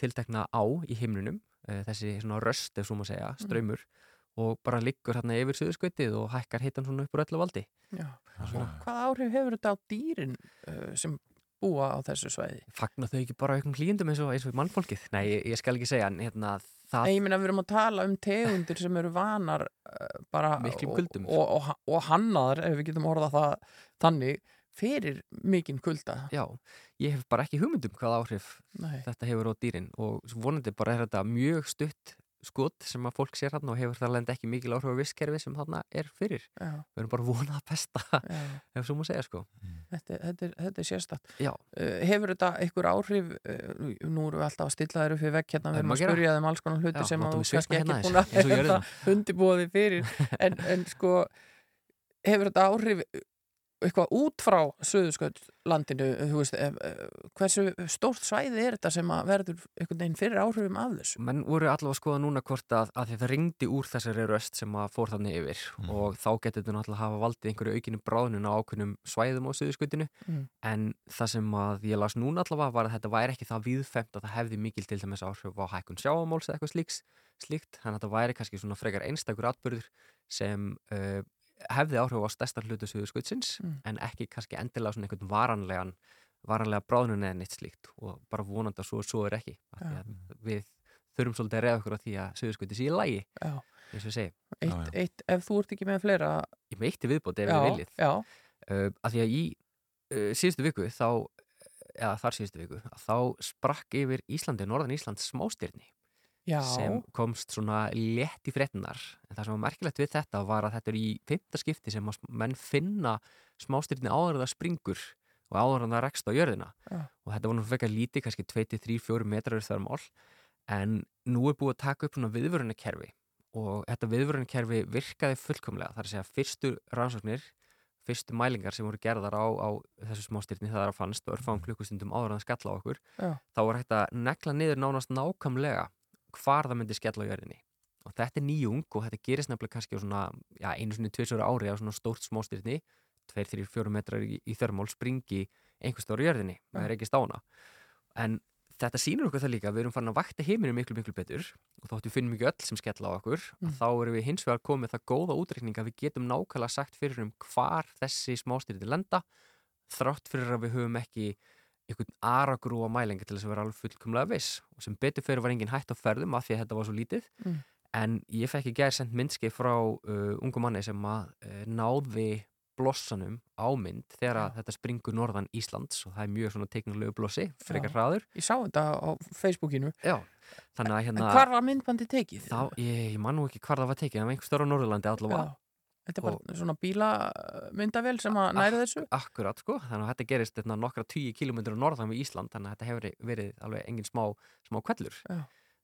tiltekna á í himnunum uh, þessi svona röst ef svo maður segja, ströymur og bara liggur hérna yfir suðurskautið og hækkar hittan svona upp úr öllu valdi. Svona. Hvað áhrif hefur þetta á dýrin uh, sem búa á þessu svæði? Fagna þau ekki bara auknum hlýjendum eins og, eins og mannfólkið? Nei, ég, ég skal ekki segja en hérna, það Nei, ég meina við erum að tala um tegundir sem eru vanar uh, bara Miklum og- kuldum. og, og, og hannaðar, ef við getum orðað það þannig, fyrir mikinn kulda. Já, ég hef bara ekki hugmyndum hvað áhrif Nei. þetta hefur á dýrin og vonandi bara er þetta mjög stutt skot sem að fólk sér hann og hefur það lenda ekki mikil áhrif á visskerfi sem þarna er fyrir Já. við erum bara vonað að besta Já. ef svo má segja sko Þetta, þetta, er, þetta er sérstætt. Já. Uh, hefur þetta einhver áhrif, uh, nú erum við alltaf að stilla upp við vekk hérna, við erum að spurja þeim alls konar hluti Já, sem þú kannski hérna ekki aðeins, búin eins og að jörðina. undibúði fyrir. En, en sko, hefur þetta áhrif eitthvað út frá Suðurskjöldlandinu, þú veist, ef, eh, hversu stórt svæði er þetta sem að verður einhvern veginn fyrir áhrifum af þessu? menn voru allavega að skoða núna hvort að, að því það ringdi úr þessari röst sem að fór þannig yfir og þá getur þetta náttúrulega hafa valdið einhverju aukinu bráðnun á ákveðnum svæðum á suðuskutinu Mm. en það sem að ég las núna allavega var að þetta væri ekki það viðfemt að það hefði mikil til dæmis áhrif á hækkun sjáamáls eða eitthvað slíks, slíkt þannig að þetta væri kannski svona frekar einstakur atbyrður sem uh, hefði áhrif á stærsta hlutu suðuskutsins Mm. en ekki kannski endilega svona einhvern varanlegan varanlega bráðnun eða neitt slíkt og bara vonandi að svo, svo er ekki af því Já. að við þurfum svolítið að reyða okkur á því að suðuskuti sé í lægi Já. eins og ég segi Eitt, eitt, ef þú ert ekki með fleira... Ég með eitt í viðbót ef Já, við viljið já. uh, að því að í uh, síðustu viku þá eða þar síðustu viku að þá sprakk yfir Íslandi, Norðan Íslands smástyrni Já. sem komst svona létt í fréttinar en það sem var merkilegt við þetta var að þetta er í fymta skipti sem að menn finna smástyrni áður en það springur og áður en það rekst á jörðina Já. og þetta var nú fekar lítið, kannski 2-3-4 metrar þar mál en nú er búið að taka upp svona viðvörunarkerfi og þetta viðvörunarkerfi virkaði fullkomlega þar að segja fyrstu rannsóknir fyrstu mælingar sem voru gerðar á, á þessu smástyrni það er að fannst og örfáum klukkustundum áður en það skalla á okkur Já. þá var hægt að negla niður nánast nákvæmlega hvar það myndi skella á jörðinni og þetta er nýjung og þetta gerist nefnilega kannski svona, já, einu svona tvisur ári á svona stórt smástyrni 2-3-4 metrar í, í þörmál springi einhvers stóra jörðinni, Já. það er ekki stána en þetta sýnur okkur það líka við erum farin að vakta heiminu miklu miklu betur og við finnum ekki öll sem skella á okkur Mm. þá erum við hins vegar komið það góða útreikning að við getum nákvæmlega sagt fyrir um hvar þessi smástyrni lenda þrátt fyrir að við höfum ekki einhvern aragrúa mælinga til þess að vera alveg fullkomlega viss og sem betur fyrir var engin hætt á ferðum af því að þetta var svo lítið Mm. en ég fekk í gær sendt myndskei frá uh, ungu manni sem að uh, náði blossanum á mynd þegar að þetta springur norðan Íslands og það er mjög svona teiknulegu blossi, frekar Já. hraður Ég sá þetta á Facebookinu. Já, þannig að En hérna hvar var myndbandi tekið? þá, ég, ég man nú ekki hvar það var tekið, það var einhver stöður á Norðurlandi allavega Já. Þetta er bara svona bílamyndavél sem að næri þessu? Akkurat sko, þannig að þetta gerist nokkra 10 kilometrar norðan við Ísland þannig að þetta hefur verið alveg engin smá, smá kvellur Já.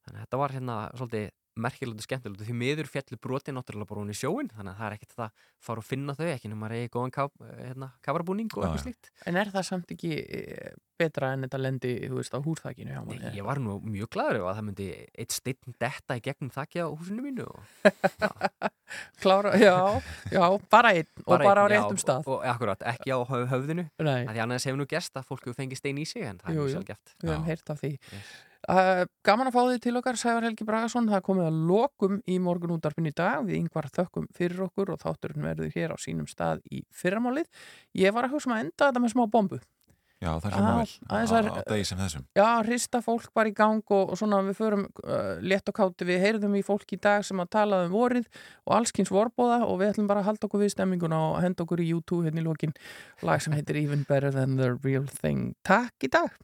Þannig að þetta var hérna svolítið merkilegt og skemmtilegt því miður fjallu broti náttúrulega bara hún í sjóin þannig að það er ekkert það að fara og finna þau ekki nema reyði góðan ká, hérna, kafarabúning og Já, eitthvað já. slíkt En er það samt ekki eh, betra en þetta lendi, þú veist, á húrþakinu hjá manni? Ég var nú mjög gladur ef að það myndi eitt steinn detta í gegnum þakki á húsinu mínu og Klára, já, já, bara einn og Bara bara á einn, já, réttum stað. og, og akkurat, ekki á höf- höfðinu Nei. að því annars hefur nú gerst að fólk hefur fengið stein í sig en það er Uh, gaman að fá því til okkar, Sævar Helgi Bragason, það er komið að lokum í morgun útarpin í dag, við yngvar þökkum fyrir okkur og þátturinn verður hér á sínum stað í fyrramálið. Ég var að hugsa um að enda þetta með smá bombu. Já, það hljóma vel aðeins á, degi sem þessum Já, hrista fólk bara í gang og, og svona við förum uh, létt og kátti, við heyrðum í fólk í dag sem að tala um vorið og allskins vorbóða og við ætlum bara að halda okkur við stemminguna og henda okkur í YouTube hérna í lokin lag sem heitir Even Better Than The Real Thing. Takk í dag!